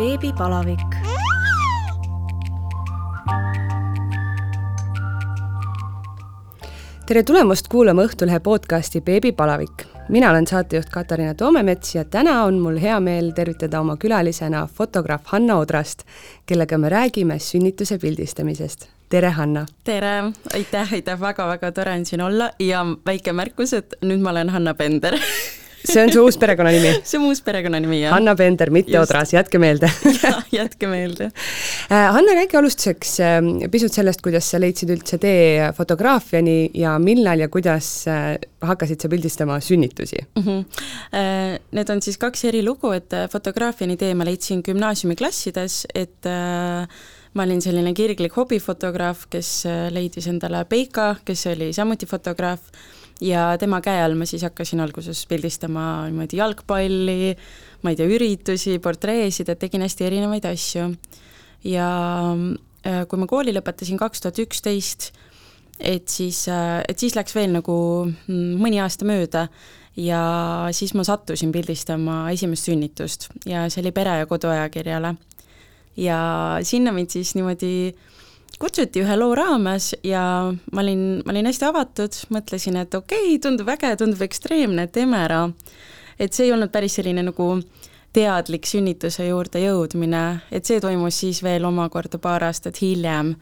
beebipalavik. tere tulemast kuulama Õhtulehe podcasti Beebipalavik. mina olen saatejuht Katariina Toomemets ja täna on mul hea meel tervitada oma külalisena fotograaf Hanna Odrast, kellega me räägime sünnituse pildistamisest. tere, Hanna! tere, aitäh, aitäh, väga-väga tore on siin olla ja väike märkus, et nüüd ma olen Hanna Pender see on su uus perekonnanimi? see on mu uus perekonnanimi, jah. Hanna Pender, mitte Just. Odras, jätke meelde jätke meelde äh, Hanna, räägi alustuseks ähm, pisut sellest, kuidas sa leidsid üldse tee fotograafiani ja millal ja kuidas äh, hakkasid sa pildistama sünnitusi mm? -hmm. Need on siis kaks eri lugu, et fotograafiani tee ma leidsin gümnaasiumiklassides, et ma olin selline kirglik hobifotograaf, kes leidis endale Peika, kes oli samuti fotograaf ja tema käe all ma siis hakkasin alguses pildistama niimoodi jalgpalli, ma ei tea, üritusi, portreesid, et tegin hästi erinevaid asju. ja äh, kui ma kooli lõpetasin kaks tuhat üksteist, et siis, äh, et siis läks veel nagu mm, mõni aasta mööda ja siis ma sattusin pildistama esimest sünnitust ja see oli Pere- ja Koduajakirjale. ja sinna mind siis niimoodi kutsuti ühe loo raames ja ma olin, ma olin hästi avatud, mõtlesin, et okei okay,, tundub äge, tundub ekstreemne, teeme ära. et see ei olnud päris selline nagu teadlik sünnituse juurde jõudmine, et see toimus siis veel omakorda paar aastat hiljem.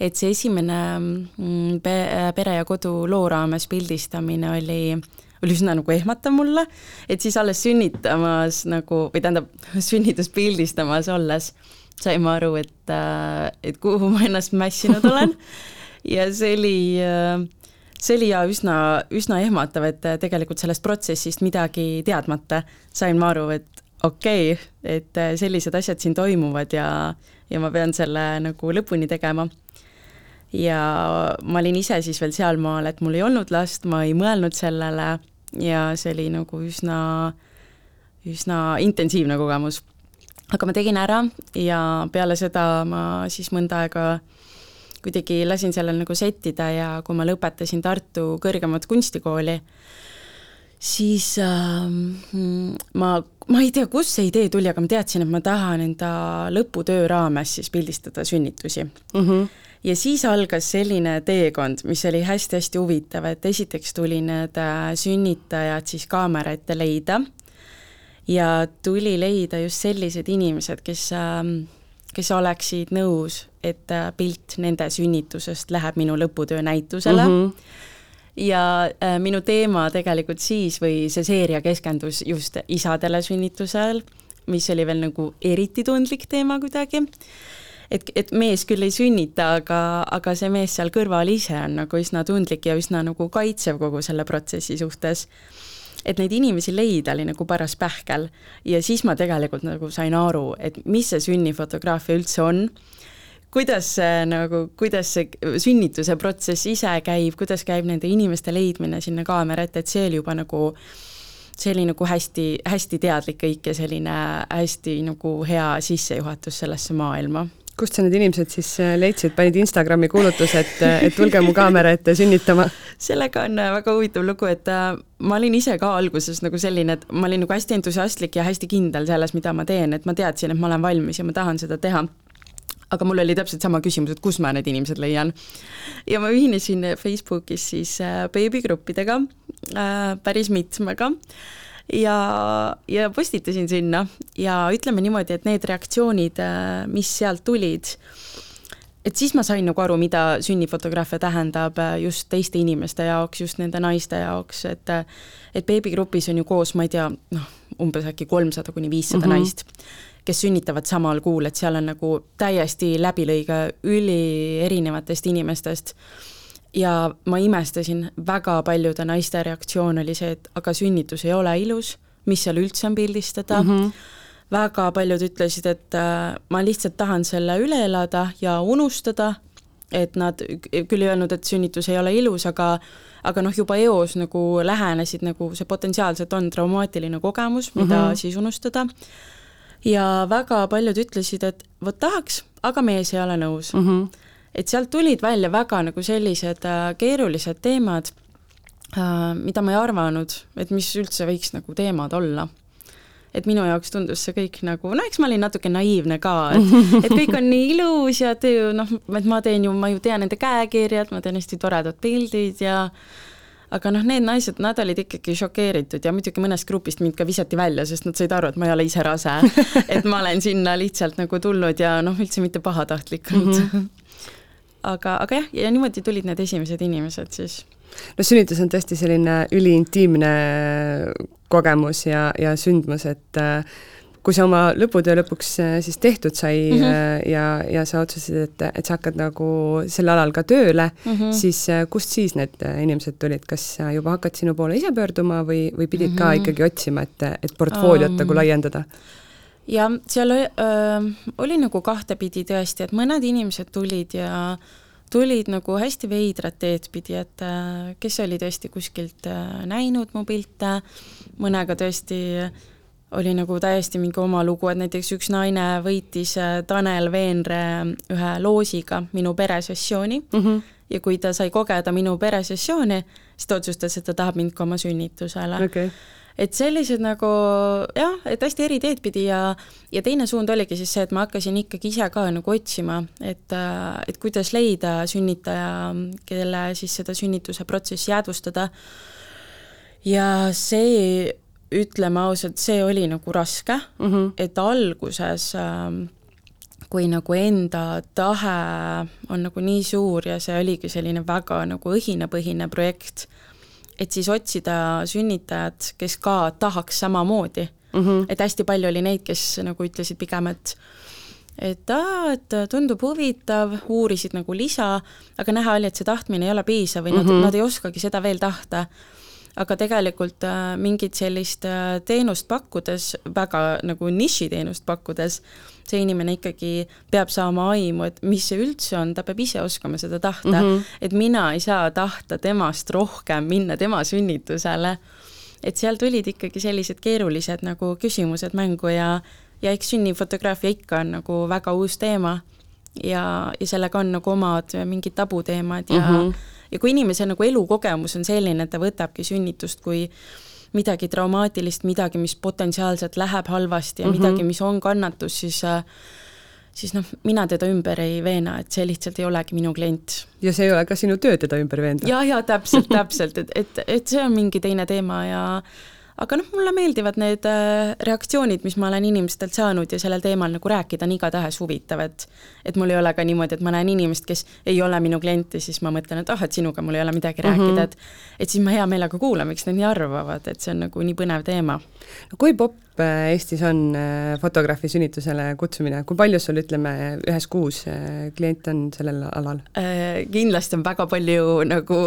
et see esimene mm, pe-, pere ja kodu loo raames pildistamine oli oli üsna nagu ehmatav mulle, et siis alles sünnitamas nagu, või tähendab, sünnitust pildistamas olles sain ma aru, et, äh, et kuhu ma ennast mässinud olen ja see oli, äh, see oli ja üsna, üsna ehmatav, et äh, tegelikult sellest protsessist midagi teadmata sain ma aru, et okei okay,, et sellised asjad siin toimuvad ja, ja ma pean selle nagu lõpuni tegema. ja ma olin ise siis veel sealmaal, et mul ei olnud last, ma ei mõelnud sellele ja see oli nagu üsna, üsna intensiivne kogemus aga ma tegin ära ja peale seda ma siis mõnda aega kuidagi lasin sellel nagu settida ja kui ma lõpetasin Tartu kõrgemat kunstikooli, siis äh, ma, ma ei tea, kust see idee tuli, aga ma teadsin, et ma tahan enda lõputöö raames siis pildistada sünnitusi mm. -hmm. ja siis algas selline teekond, mis oli hästi-hästi huvitav, et esiteks tuli need äh, sünnitajad siis kaamera ette leida ja tuli leida just sellised inimesed, kes, ähm, kes oleksid nõus, et äh, pilt nende sünnitusest läheb minu lõputöö näitusele mm. -hmm ja äh, minu teema tegelikult siis või see seeria keskendus just isadele sünnitusel, mis oli veel nagu eriti tundlik teema kuidagi. et, et mees küll ei sünnita, aga, aga see mees seal kõrval ise on nagu üsna tundlik ja üsna nagu kaitsev kogu selle protsessi suhtes et neid inimesi leida oli nagu paras pähkel. Ja siis ma tegelikult nagu sain aru, et mis see sünnifotograafia üldse on, kuidas see nagu, kuidas see sünnituse protsess ise käib, kuidas käib nende inimeste leidmine sinna kaamera ette, et see oli juba nagu see oli nagu hästi, hästi teadlik kõik ja selline hästi nagu hea sissejuhatus sellesse maailma kust sa need inimesed siis äh, leidsid, panid Instagrami kuulutuse, et, äh, et tulge mu kaamera ette sünnitama? sellega on äh, väga huvitav lugu, et ma olin ise ka alguses nagu selline, et ma olin nagu hästi entusiastlik ja hästi kindel selles, mida ma teen, et ma teadsin, et ma olen valmis ja ma tahan seda teha aga mul oli täpselt sama küsimus, et kus ma need inimesed leian. ja ma ühinesin Facebookis siis beebigruppidega äh,, päris mitmega ja, ja postitasin sinna ja ütleme niimoodi, et need reaktsioonid, äh, mis sealt tulid, et siis ma sain nagu aru, mida sünnifotograafia tähendab äh, just teiste inimeste jaoks, just nende naiste jaoks, et äh, et beebigrupis on ju koos, ma ei tea, noh, umbes äkki kolmsada kuni viissada mm -hmm. naist, kes sünnitavad samal kuul, et seal on nagu täiesti läbilõige üli erinevatest inimestest ja ma imestasin, väga paljude naiste reaktsioon oli see, et aga sünnitus ei ole ilus, mis seal üldse on pildistada mm. -hmm. väga paljud ütlesid, et äh, ma lihtsalt tahan selle üle elada ja unustada, et nad küll ei öelnud, et sünnitus ei ole ilus, aga aga noh, juba eos nagu lähenesid nagu see potentsiaalselt on traumaatiline kogemus, mida mm -hmm. siis unustada. ja väga paljud ütlesid, et vot tahaks, aga mees ei ole nõus mm. -hmm et sealt tulid välja väga nagu sellised äh, keerulised teemad, äh, mida ma ei arvanud, et mis üldse võiks nagu teemad olla. et minu jaoks tundus see kõik nagu, no eks ma olin natuke naiivne ka, et, et kõik on nii ilus ja te ju noh, et ma teen ju, ma ju tean nende käekirjad, ma teen hästi toredad pildid ja aga noh, need naised, nad olid ikkagi šokeeritud ja muidugi mõnest grupist mind ka visati välja, sest nad said aru, et ma ei ole ise rase. et ma olen sinna lihtsalt nagu tulnud ja noh, üldse mitte pahatahtlikult mm. -hmm. Aga, aga jah, ja niimoodi tulid need esimesed inimesed siis. no sünnitus on tõesti selline üliintiimne kogemus ja, ja sündmus, et äh, kui see oma lõputöö lõpuks äh, siis tehtud sai mm -hmm. ja, ja sa otsustasid, et, et sa hakkad nagu sel alal ka tööle mm, -hmm. siis kust siis need inimesed tulid, kas juba hakkad sinu poole ise pöörduma või, või pidid mm -hmm. ka mhm. ikkagi otsima, et, et portfooliot um, nagu laiendada? Jah, seal öö, oli nagu kahtepidi tõesti, et mõned inimesed tulid ja tulid nagu hästi veidrat teed pidi, et kes oli tõesti kuskilt näinud mu pilte, mõnega tõesti oli nagu täiesti mingi oma lugu, et näiteks üks naine võitis Tanel Veenre ühe loosiga minu peresessiooni mm -hmm. ja kui ta sai kogeda minu peresessiooni, siis ta otsustas, et ta tahab mind ka oma sünnitusele. Okay et sellised nagu jah, et hästi eri teed pidi ja, ja teine suund oligi siis see, et ma hakkasin ikkagi ise ka nagu otsima, et, äh, et kuidas leida sünnitaja, kelle siis seda sünnituse protsessi jäädvustada. ja see ütleme ausalt, see oli nagu raske mm, -hmm. et alguses äh, kui nagu enda tahe on nagu nii suur ja see oligi selline väga nagu õhinapõhine projekt, et siis otsida sünnitajat, kes ka tahaks samamoodi mm. -hmm. et hästi palju oli neid, kes nagu ütlesid pigem, et et aa, et tundub huvitav, uurisid nagu lisa, aga näha oli, et see tahtmine ei ole piisav või mm -hmm. nad, nad ei oskagi seda veel tahta aga tegelikult äh, mingit sellist äh, teenust pakkudes, väga nagu nišiteenust pakkudes, see inimene ikkagi peab saama aimu, et mis see üldse on, ta peab ise oskama seda tahta mm. -hmm. et mina ei saa tahta temast rohkem minna tema sünnitusele. et seal tulid ikkagi sellised keerulised nagu küsimused mängu ja, ja eks sünnifotograafia ikka on nagu väga uus teema ja, ja sellega on nagu omad mingid tabuteemad ja mm -hmm ja kui inimese nagu elukogemus on selline, et ta võtabki sünnitust kui midagi traumaatilist, midagi, mis potentsiaalselt läheb halvasti ja mm -hmm. midagi, mis on kannatus, siis äh, siis noh, mina teda ümber ei veena, et see lihtsalt ei olegi minu klient. ja see ei ole ka sinu töö teda ümber veenda. ja, ja täpselt, täpselt, et, et, et see on mingi teine teema ja aga noh, mulle meeldivad need äh, reaktsioonid, mis ma olen inimestelt saanud ja sellel teemal nagu rääkida on igatahes huvitav, et et mul ei ole ka niimoodi, et ma näen inimest, kes ei ole minu klient ja siis ma mõtlen, et ah, et sinuga mul ei ole midagi mm -hmm. rääkida, et et siis ma hea meelega kuulan, miks nad nii arvavad, et see on nagu nii põnev teema. kui popp Eestis on äh, fotograafi sünnitusele kutsumine, kui palju sul, ütleme, ühes kuus kliente on sellel alal? Kindlasti on väga palju nagu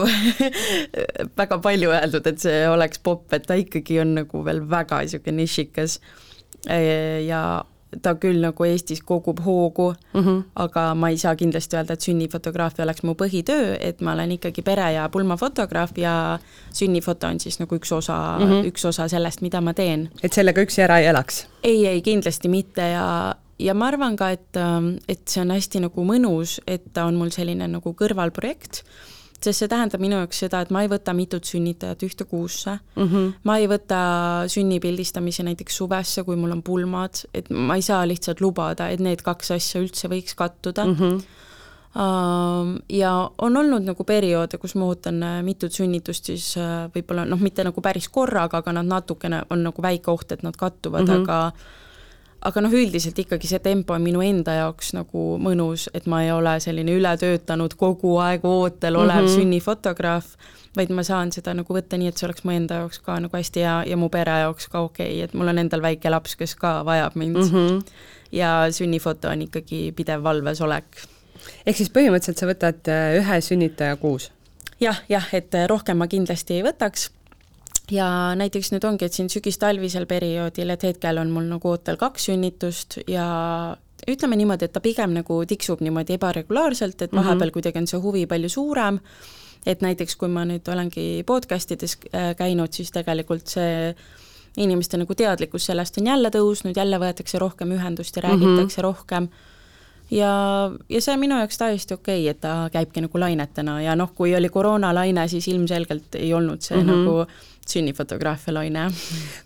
väga palju öeldud, et see oleks popp, et ta ikkagi on nagu veel väga niisugune nišikas ja ta küll nagu Eestis kogub hoogu mm, -hmm. aga ma ei saa kindlasti öelda, et sünnifotograafia oleks mu põhitöö, et ma olen ikkagi pere- ja pulmafotograaf ja sünnifoto on siis nagu üks osa mm, -hmm. üks osa sellest, mida ma teen. et sellega üksi ära ei elaks? ei, ei kindlasti mitte ja, ja ma arvan ka, et, et see on hästi nagu mõnus, et ta on mul selline nagu kõrvalprojekt sest see tähendab minu jaoks seda, et ma ei võta mitut sünnitajat ühte kuusse mm, -hmm. ma ei võta sünni pildistamisi näiteks suvesse, kui mul on pulmad, et ma ei saa lihtsalt lubada, et need kaks asja üldse võiks kattuda mm. -hmm. Ja on olnud nagu perioode, kus ma ootan äh, mitut sünnitust siis uh, võib-olla noh, mitte nagu päris korraga, aga nad natukene, on nagu väike oht, et nad kattuvad mm, -hmm. aga aga noh, üldiselt ikkagi see tempo on minu enda jaoks nagu mõnus, et ma ei ole selline ületöötanud kogu aeg ootel olev mm -hmm. sünnifotograaf, vaid ma saan seda nagu võtta nii, et see oleks mu enda jaoks ka nagu hästi hea ja mu pere jaoks ka okei okay,, et mul on endal väike laps, kes ka vajab mind mm. -hmm. ja sünnifoto on ikkagi pidev valvesolek. ehk siis põhimõtteliselt sa võtad äh, ühe sünnitaja kuus? jah, jah, et rohkem ma kindlasti ei võtaks ja näiteks nüüd ongi, et siin sügis-talvisel perioodil, et hetkel on mul nagu ootel kaks sünnitust ja ütleme niimoodi, et ta pigem nagu tiksub niimoodi ebaregulaarselt, et vahepeal mm -hmm. kuidagi on see huvi palju suurem, et näiteks kui ma nüüd olengi podcast ides äh, käinud, siis tegelikult see inimeste nagu teadlikkus sellest on jälle tõusnud, jälle võetakse rohkem ühendust ja räägitakse mm -hmm. rohkem ja, ja see on minu jaoks täiesti okei okay,, et ta käibki nagu lainetena ja noh, kui oli koroonalaine, siis ilmselgelt ei olnud see mm -hmm. nagu sünnifotograafia loine.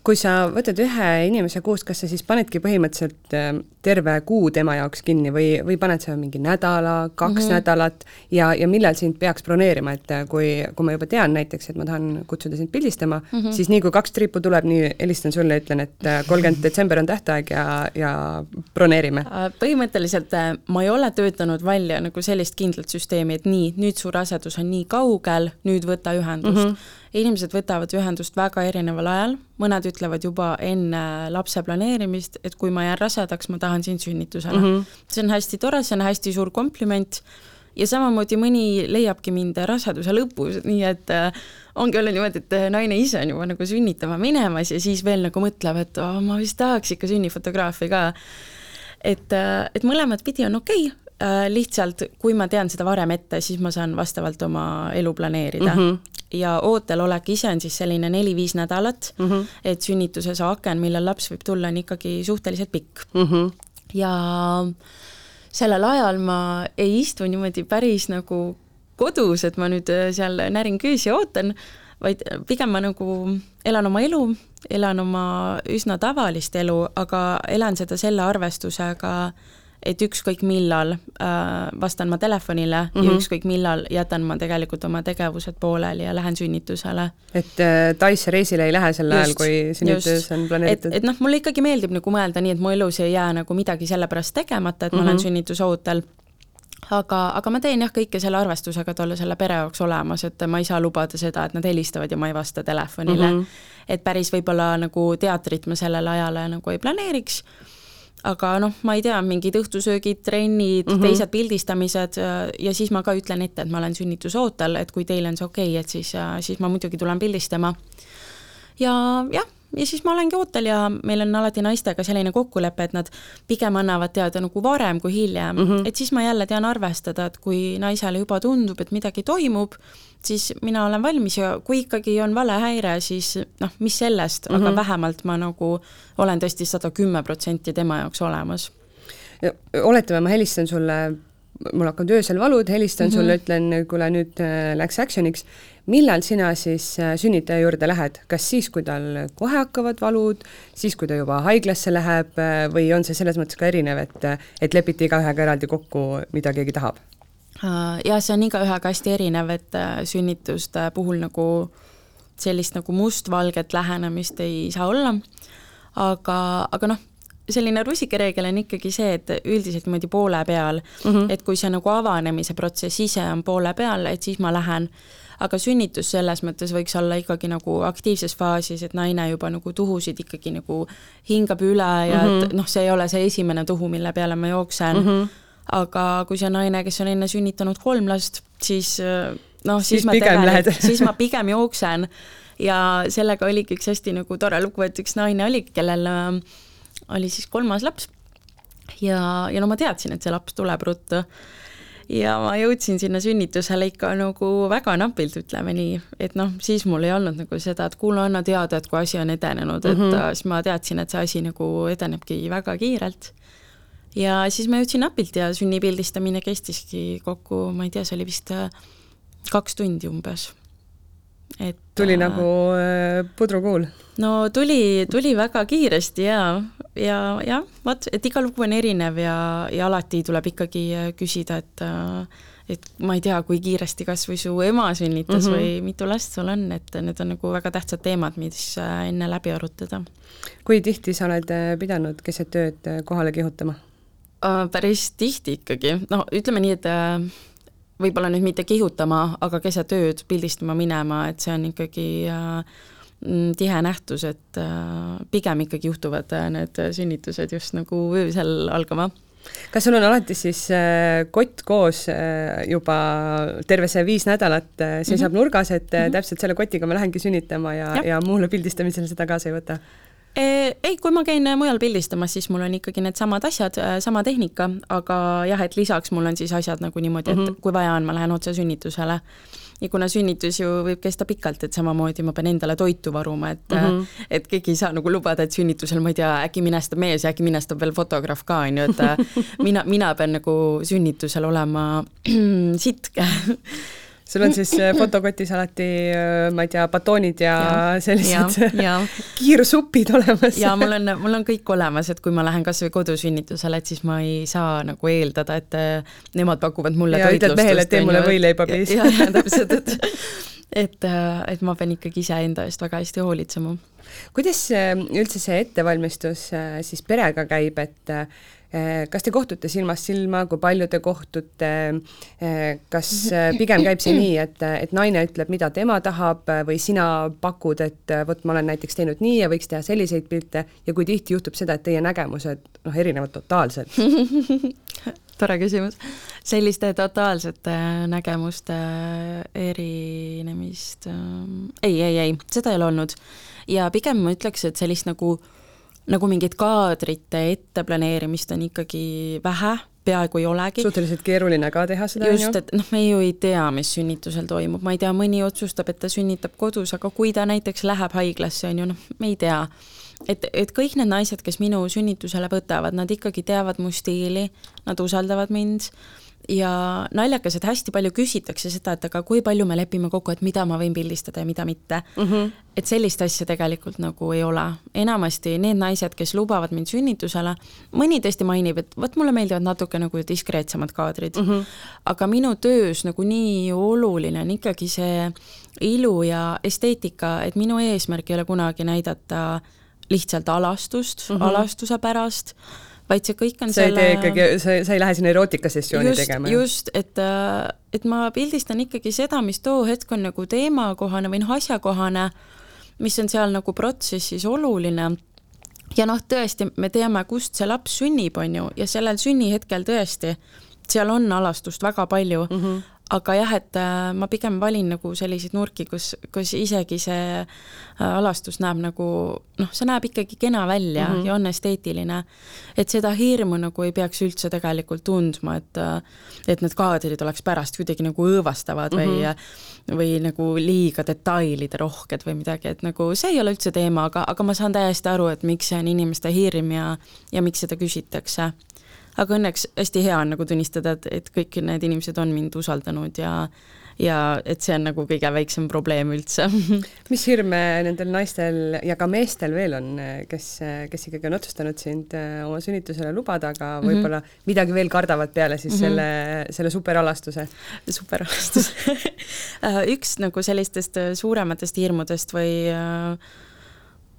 kui sa võtad ühe inimese kuust, kas sa siis panedki põhimõtteliselt äh, terve kuu tema jaoks kinni või, või paned sa mingi nädala, kaks mm -hmm. nädalat ja, ja millal sind peaks broneerima, et äh, kui, kui ma juba tean näiteks, et ma tahan kutsuda sind pildistama mm, -hmm. siis nii kui kaks triipu tuleb, nii helistan sulle ja ütlen, et äh, kolmkümmend detsember on tähtaeg ja, ja broneerime? põhimõtteliselt ma ei ole töötanud välja nagu sellist kindlat süsteemi, et nii, nüüd su rasedus on nii kaugel, nüüd võta ühendust mm. -hmm inimesed võtavad ühendust väga erineval ajal, mõned ütlevad juba enne lapse planeerimist, et kui ma jään rasedaks, ma tahan sind sünnitusele mm. -hmm. see on hästi tore, see on hästi suur kompliment ja samamoodi mõni leiabki mind raseduse lõpus, nii et äh, ongi olnud niimoodi, et äh, naine ise on juba nagu sünnitama minemas ja siis veel nagu mõtleb, et oh, ma vist tahaks ikka sünnifotograafi ka. et, äh, et mõlemat pidi on okei okay,, lihtsalt kui ma tean seda varem ette, siis ma saan vastavalt oma elu planeerida mm. -hmm ja ootelolek ise on siis selline neli-viis nädalat mm, -hmm. et sünnituse see aken, millal laps võib tulla, on ikkagi suhteliselt pikk mm. -hmm. ja sellel ajal ma ei istu niimoodi päris nagu kodus, et ma nüüd äh, seal närin küüsi ja ootan, vaid pigem ma nagu elan oma elu, elan oma üsna tavalist elu, aga elan seda selle arvestusega, et ükskõik millal äh, vastan ma telefonile mm -hmm. ja mhm. ükskõik millal jätan ma tegelikult oma tegevused pooleli ja lähen sünnitusele. et äh, Taisse reisile ei lähe sel ajal, kui sünnitus on planeeritud? et, et noh, mulle ikkagi meeldib nagu mõelda nii, et mu elus ei jää nagu midagi sellepärast tegemata, et ma mm -hmm. olen mhm. sünnitusootel aga, aga ma teen jah, kõike selle arvestusega, et olla selle pere jaoks olemas, et ma ei saa lubada seda, et nad helistavad ja ma ei vasta telefonile mm. -hmm. et päris võib-olla nagu teatrit ma sellele ajale nagu ei planeeriks aga noh, ma ei tea, mingid õhtusöögid, trennid mm, -hmm. teised pildistamised ja siis ma ka ütlen ette, et ma olen sünnitusootel, et kui teil on see okei okay,, et siis, siis ma muidugi tulen pildistama. ja jah, ja siis ma olengi ootel ja meil on alati naistega selline kokkulepe, et nad pigem annavad teada nagu varem kui hiljem mm, -hmm. et siis ma jälle tean arvestada, et kui naisele juba tundub, et midagi toimub, siis mina olen valmis ja kui ikkagi on valehäire, siis noh, mis sellest mm, -hmm. aga mhm. vähemalt ma nagu olen tõesti sada kümme protsenti tema jaoks olemas. oletame, ma helistan sulle, mul hakkavad öösel valud, helistan mm -hmm. sulle, ütlen, kuule nüüd äh, läks action'iks, millal sina siis äh, sünnitaja juurde lähed, kas siis, kui tal kohe hakkavad valud, siis, kui ta juba haiglasse läheb äh, või on see selles mõttes ka erinev, et, et lepiti igaühega eraldi kokku, mida keegi tahab? Äh, jah, see on igaühega hästi erinev, et äh, sünnituste puhul nagu sellist nagu mustvalget lähenemist ei saa olla, aga, aga noh, selline rusikareegel on ikkagi see, et üldiselt niimoodi poole peal mm, -hmm. et kui see nagu avanemise protsess ise on poole peal, et siis ma lähen, aga sünnitus selles mõttes võiks olla ikkagi nagu aktiivses faasis, et naine juba nagu tuhusid ikkagi nagu hingab üle ja mm -hmm. et mhm. noh, see ei ole see esimene tuhu, mille peale ma jooksen. Mm, -hmm aga kui see naine, kes on enne sünnitanud kolm last, siis noh, siis, siis ma tegelikult, siis ma pigem jooksen. Ja sellega oligi üks hästi nagu tore lugu, et üks naine oli, kellel äh, oli siis kolmas laps. Ja, ja no ma teadsin, et see laps tuleb ruttu ja ma jõudsin sinna sünnitusele ikka nagu väga napilt, ütleme nii, et noh, siis mul ei olnud nagu seda, et kuule, anna teada, et kui asi on edenenud mm, -hmm. et mhm. siis ma teadsin, et see asi nagu edenebki väga kiirelt ja siis ma jõudsin napilt ja sünnipildistamine kestiski kokku, ma ei tea, see oli vist äh, kaks tundi umbes. Et tuli äh, nagu äh, pudrukuul? no tuli, tuli väga kiiresti ja, ja jah, vot, et iga lugu on erinev ja, ja alati tuleb ikkagi äh, küsida, et et ma ei tea, kui kiiresti kas või su ema sünnitas mm -hmm. või mitu last sul on, et need on nagu väga tähtsad teemad, mis enne läbi arutada. kui tihti sa oled pidanud keset ööd kohale kihutama? Päris tihti ikkagi, no ütleme nii, et võib-olla nüüd mitte kihutama, aga keset ööd pildistama minema, et see on ikkagi äh, mm, tihe nähtus, et pigem ikkagi juhtuvad need sünnitused just nagu öösel algama kas sul on alati siis kott koos juba terve see viis nädalat seisab mm -hmm. nurgas, et mm -hmm. täpselt selle kotiga ma lähengi sünnitama ja, ja, ja muule pildistamisele seda kaasa ei võta? Ei, kui ma käin mujal pildistamas, siis mul on ikkagi needsamad asjad, äh, sama tehnika, aga jah, et lisaks mul on siis asjad nagu niimoodi, et mm -hmm. kui vaja on, ma lähen otse sünnitusele. ja kuna sünnitus ju võib kesta pikalt, et samamoodi ma pean endale toitu varuma, et mm, -hmm. et keegi ei saa nagu lubada, et sünnitusel, ma ei tea, äkki minestab mees ja äkki minestab veel fotograaf ka, on ju, et mina, mina pean nagu sünnitusel olema sitke sul on siis äh, fotokotis alati, äh, ma ei tea, batoonid ja, ja sellised ja, ja. kiirsupid olemas. ja mul on, mul on kõik olemas, et kui ma lähen kas või kodusünnitusele, et siis ma ei saa nagu eeldada, et äh, nemad pakuvad mulle ja ütled mehele, et tee mulle võileibapiis. ja, ja täpselt, et et, et ma pean ikkagi iseenda eest väga hästi hoolitsema. kuidas üldse see ettevalmistus siis perega käib, et kas te kohtute silmast silma, kui palju te kohtute, eh, kas eh, pigem käib see nii, et, et naine ütleb, mida tema tahab või sina pakud, et vot ma olen näiteks teinud nii ja võiks teha selliseid pilte ja kui tihti juhtub seda, et teie nägemused noh, erinevad totaalselt tore küsimus. selliste totaalsete nägemuste erinemist ei, ei, ei, seda ei ole olnud. ja pigem ma ütleks, et sellist nagu äh, nagu mingit kaadrite etteplaneerimist on ikkagi vähe, peaaegu ei olegi. suhteliselt keeruline ka teha seda, on ju? just, et noh, me ju ei tea, mis sünnitusel toimub, ma ei tea, mõni otsustab, et ta sünnitab kodus, aga kui ta näiteks läheb haiglasse, on ju, noh, me ei tea. et, et kõik need naised, kes minu sünnitusele võtavad, nad ikkagi teavad mu stiili, nad usaldavad mind ja naljakas, et hästi palju küsitakse seda, et aga kui palju me lepime kokku, et mida ma võin pildistada ja mida mitte mm. -hmm. et sellist asja tegelikult nagu ei ole. enamasti need naised, kes lubavad mind sünnitusele, mõni tõesti mainib, et vot mulle meeldivad natuke nagu diskreetsemad kaadrid mm. -hmm. aga minu töös nagu nii oluline on ikkagi see ilu ja esteetika, et minu eesmärk ei ole kunagi näidata lihtsalt alastust mm -hmm. alastuse pärast vaid see kõik on sa selle... ei tee ikkagi, sa, sa ei lähe sinna erootikasessiooni tegema? just, et, äh, et ma pildistan ikkagi seda, mis too hetk on nagu teemakohane või noh, asjakohane, mis on seal nagu protsessis oluline. Ja noh, tõesti, me teame, kust see laps sünnib, on ju, ja sellel sünnihetkel tõesti, seal on alastust väga palju. Mm, -hmm aga jah, et äh, ma pigem valin nagu selliseid nurki, kus, kus isegi see äh, alastus näeb nagu noh, see näeb ikkagi kena välja mm -hmm. ja on esteetiline. et seda hirmu nagu ei peaks üldse tegelikult tundma, et äh, et need kaadrid oleks pärast kuidagi nagu õõvastavad mm -hmm. või mhm. või nagu liiga detailide rohked või midagi, et nagu see ei ole üldse teema, aga, aga ma saan täiesti aru, et miks see on inimeste hirm ja ja miks seda küsitakse aga õnneks hästi hea on nagu tunnistada, et, et kõik need inimesed on mind usaldanud ja ja et see on nagu kõige väiksem probleem üldse mis hirme nendel naistel ja ka meestel veel on, kes, kes ikkagi on otsustanud sind äh, oma sünnitusele lubada, aga mhm. võib-olla mm -hmm. midagi veel kardavad peale siis mm -hmm. selle, selle superalastuse? superalastuse üks nagu sellistest suurematest hirmudest või äh,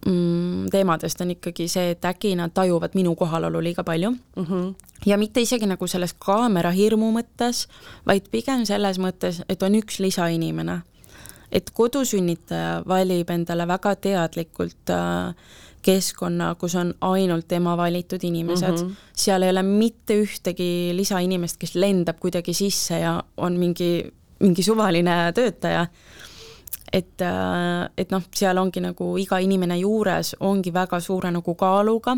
mm, teemadest on ikkagi see, et äkki nad tajuvad minu kohalolu liiga palju mm. -hmm. ja mitte isegi nagu selles kaamera hirmu mõttes, vaid pigem selles mõttes, et on üks lisainimene. et kodusünnitaja valib endale väga teadlikult äh, keskkonna, kus on ainult tema valitud inimesed mm, -hmm. seal ei ole mitte ühtegi lisainimest, kes lendab kuidagi sisse ja on mingi, mingi suvaline töötaja et, äh, et noh, seal ongi nagu iga inimene juures ongi väga suure nagu kaaluga,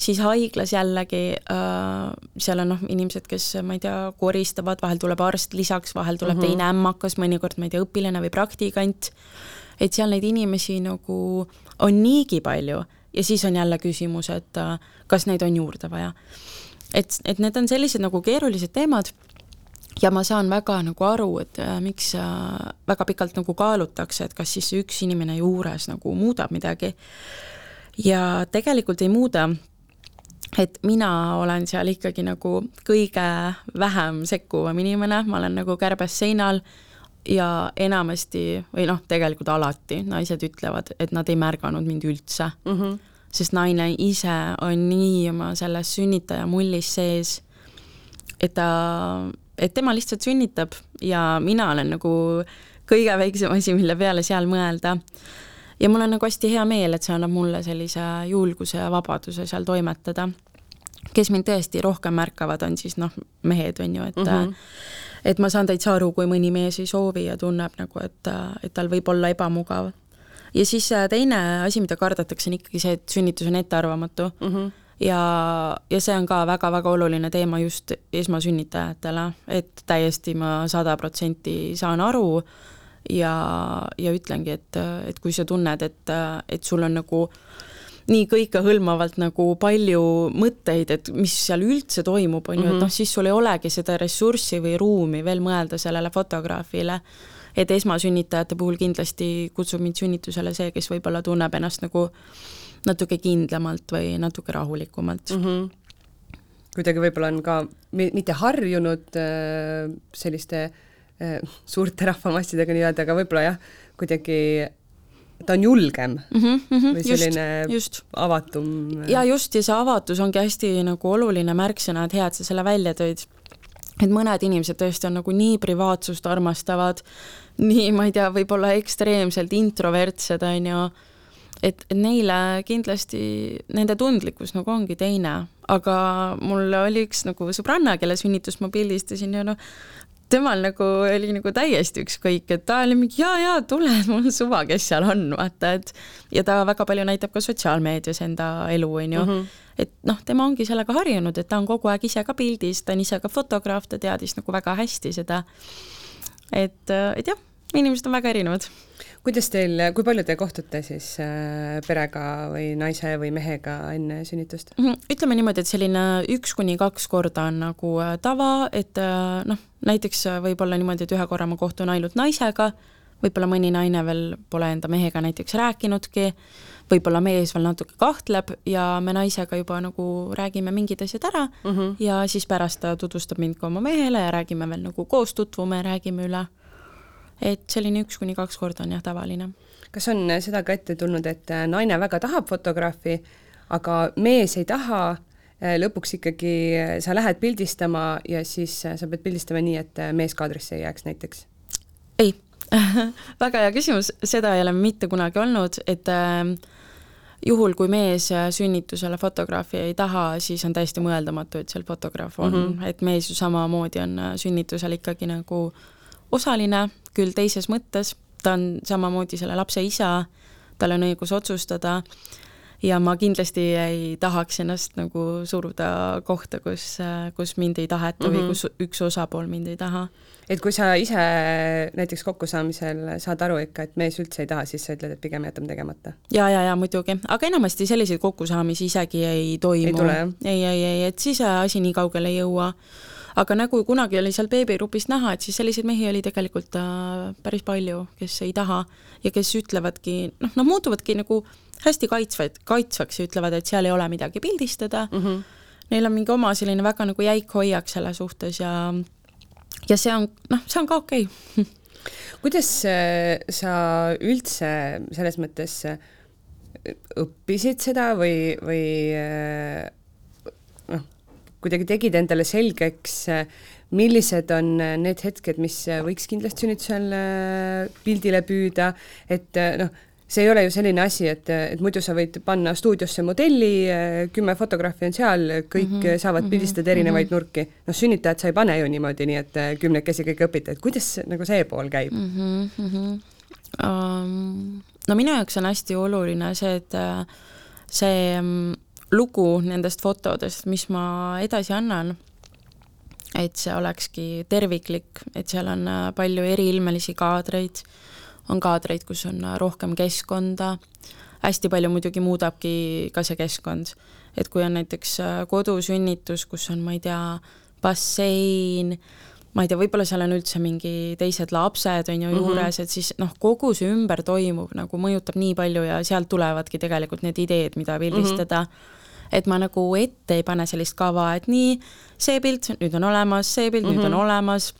siis haiglas jällegi äh, seal on noh, inimesed, kes ma ei tea, koristavad, vahel tuleb arst lisaks, vahel tuleb mm -hmm. teine ämmakas, mõnikord ma ei tea, õpilane või praktikant, et seal neid inimesi nagu on niigi palju ja siis on jälle küsimus, et äh, kas neid on juurde vaja. et, et need on sellised nagu keerulised teemad ja ma saan väga nagu aru, et äh, miks äh, väga pikalt nagu kaalutakse, et kas siis üks inimene juures nagu muudab midagi. ja tegelikult ei muuda, et mina olen seal ikkagi nagu kõige vähem sekkuvam inimene, ma olen nagu kärbes seinal ja enamasti või noh, tegelikult alati naised ütlevad, et nad ei märganud mind üldse mm. -hmm. sest naine ise on nii oma selles sünnitaja mullis sees, et ta et tema lihtsalt sünnitab ja mina olen nagu kõige väiksem asi, mille peale seal mõelda. ja mul on nagu hästi hea meel, et see annab mulle sellise julguse ja vabaduse seal toimetada. kes mind tõesti rohkem märkavad, on siis noh, mehed, on ju, et mm -hmm. et ma saan täitsa aru, kui mõni mees ei soovi ja tunneb nagu, et, et tal võib olla ebamugav. ja siis äh, teine asi, mida kardetakse, on ikkagi see, et sünnitus on ettearvamatu mm. -hmm ja, ja see on ka väga-väga oluline teema just esmasünnitajatele, et täiesti ma sada protsenti saan aru ja, ja ütlengi, et, et kui sa tunned, et, et sul on nagu nii kõikehõlmavalt nagu palju mõtteid, et mis seal üldse toimub, on ju, et Mhm. noh, siis sul ei olegi seda ressurssi või ruumi veel mõelda sellele fotograafile. et esmasünnitajate puhul kindlasti kutsub mind sünnitusele see, kes võib-olla tunneb ennast nagu natuke kindlamalt või natuke rahulikumalt mm. -hmm. kuidagi võib-olla on ka mi- mitte harjunud äh, selliste äh, suurte rahvamassidega nii-öelda, aga võib-olla jah, kuidagi ta on julgem mm. -hmm, mm -hmm, või selline just, just. avatum. ja just, ja see avatus ongi hästi nagu oluline märksõna, et hea, et sa selle välja tõid. et mõned inimesed tõesti on nagu nii privaatsust armastavad, nii, ma ei tea, võib-olla ekstreemselt introvertsed, on ju, et, neile kindlasti, nende tundlikkus nagu ongi teine, aga mul oli üks nagu sõbranna, kelle sünnitust ma pildistasin ja noh, temal nagu oli nagu täiesti ükskõik, et ta oli mingi jaa, jaa, tule, mul on suva, kes seal on, vaata, et ja ta väga palju näitab ka sotsiaalmeedias enda elu, on ju mm. -hmm. et noh, tema ongi sellega harjunud, et ta on kogu aeg ise ka pildis, ta on ise ka fotograaf, ta teadis nagu väga hästi seda. et, et jah, inimesed on väga erinevad. Kuidas teil, kui palju te kohtute siis äh, perega või naise või mehega enne sünnitust? Mhm, ütleme niimoodi, et selline üks kuni kaks korda on nagu äh, tava, et äh, noh, näiteks võib-olla niimoodi, et ühe korra ma kohtun ainult naisega, võib-olla mõni naine veel pole enda mehega näiteks rääkinudki, võib-olla mees veel natuke kahtleb ja me naisega juba nagu räägime mingid asjad ära mm -hmm. ja siis pärast ta tutvustab mind ka oma mehele ja räägime veel nagu koos tutvume räägime üle. Et selline üks kuni kaks korda on jah tavaline. kas on seda ka ette tulnud, et naine väga tahab fotograafi, aga mees ei taha, lõpuks ikkagi sa lähed pildistama ja siis sa pead pildistama nii, et mees kaadrisse ei jääks näiteks? ei väga hea küsimus, seda ei ole mitte kunagi olnud, et äh, juhul, kui mees sünnitusele fotograafi ei taha, siis on täiesti mõeldamatu, et seal fotograaf on mm, -hmm. et mees ju samamoodi on sünnitusel ikkagi nagu osaline, küll teises mõttes, ta on samamoodi selle lapse isa, tal on õigus otsustada ja ma kindlasti ei tahaks ennast nagu suruda kohta, kus, kus mind ei taheta mm -hmm. või kus üks osapool mind ei taha. et kui sa ise näiteks kokkusaamisel saad aru ikka, et mees üldse ei taha, siis sa ütled, et pigem jätame tegemata? ja, ja, ja muidugi, aga enamasti selliseid kokkusaamisi isegi ei toimu. ei, ei, ei, et siis asi nii kaugele ei jõua aga nagu kunagi oli seal beebigrupist näha, et siis selliseid mehi oli tegelikult äh, päris palju, kes ei taha ja kes ütlevadki, noh, nad muutuvadki nagu hästi kaitsvaid, kaitsvaks ja ütlevad, et seal ei ole midagi pildistada mm. -hmm. Neil on mingi oma selline väga nagu jäik hoiak selle suhtes ja ja see on, noh, see on ka okei okay. kuidas sa üldse selles mõttes õppisid seda või, või noh, kuidagi tegid endale selgeks, millised on need hetked, mis võiks kindlasti sünnitusel pildile püüda, et noh, see ei ole ju selline asi, et, et muidu sa võid panna stuudiosse modelli, kümme fotograafi on seal, kõik mm -hmm, saavad pildistada erinevaid mm -hmm. nurki. noh, sünnitajat sa ei pane ju niimoodi, nii et kümnekesi kõik õpite, et kuidas nagu see pool käib mm? -hmm, mm -hmm. Um, no minu jaoks on hästi oluline see, et see um, lugu nendest fotodest, mis ma edasi annan, et see olekski terviklik, et seal on palju eriilmelisi kaadreid, on kaadreid, kus on rohkem keskkonda, hästi palju muidugi muudabki ka see keskkond. et kui on näiteks kodusünnitus, kus on, ma ei tea, bassein, ma ei tea, võib-olla seal on üldse mingi teised lapsed, on ju, juures mm, -hmm. et siis noh, kogu see ümber toimuv nagu mõjutab nii palju ja sealt tulevadki tegelikult need ideed, mida pildistada mm. -hmm et ma nagu ette ei pane sellist kava, et nii, see pilt nüüd on olemas, see pilt mm -hmm. nüüd on Mhm. olemas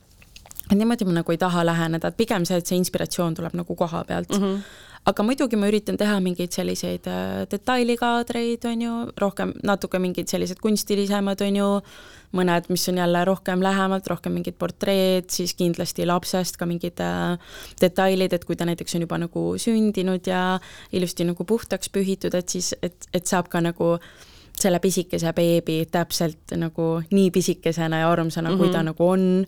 et niimoodi ma nagu ei taha läheneda, et pigem see, et see inspiratsioon tuleb nagu koha pealt mm. -hmm. aga muidugi ma üritan teha mingeid selliseid äh, detailikadreid, on ju, rohkem natuke mingid sellised kunstilisemad, on ju, mõned, mis on jälle rohkem lähemalt, rohkem mingid portreed, siis kindlasti lapsest ka mingid äh, detailid, et kui ta näiteks on juba nagu sündinud ja ilusti nagu puhtaks pühitud, et siis, et, et saab ka nagu selle pisikese beebi täpselt nagu nii pisikesena ja armsana mm, -hmm. kui ta nagu on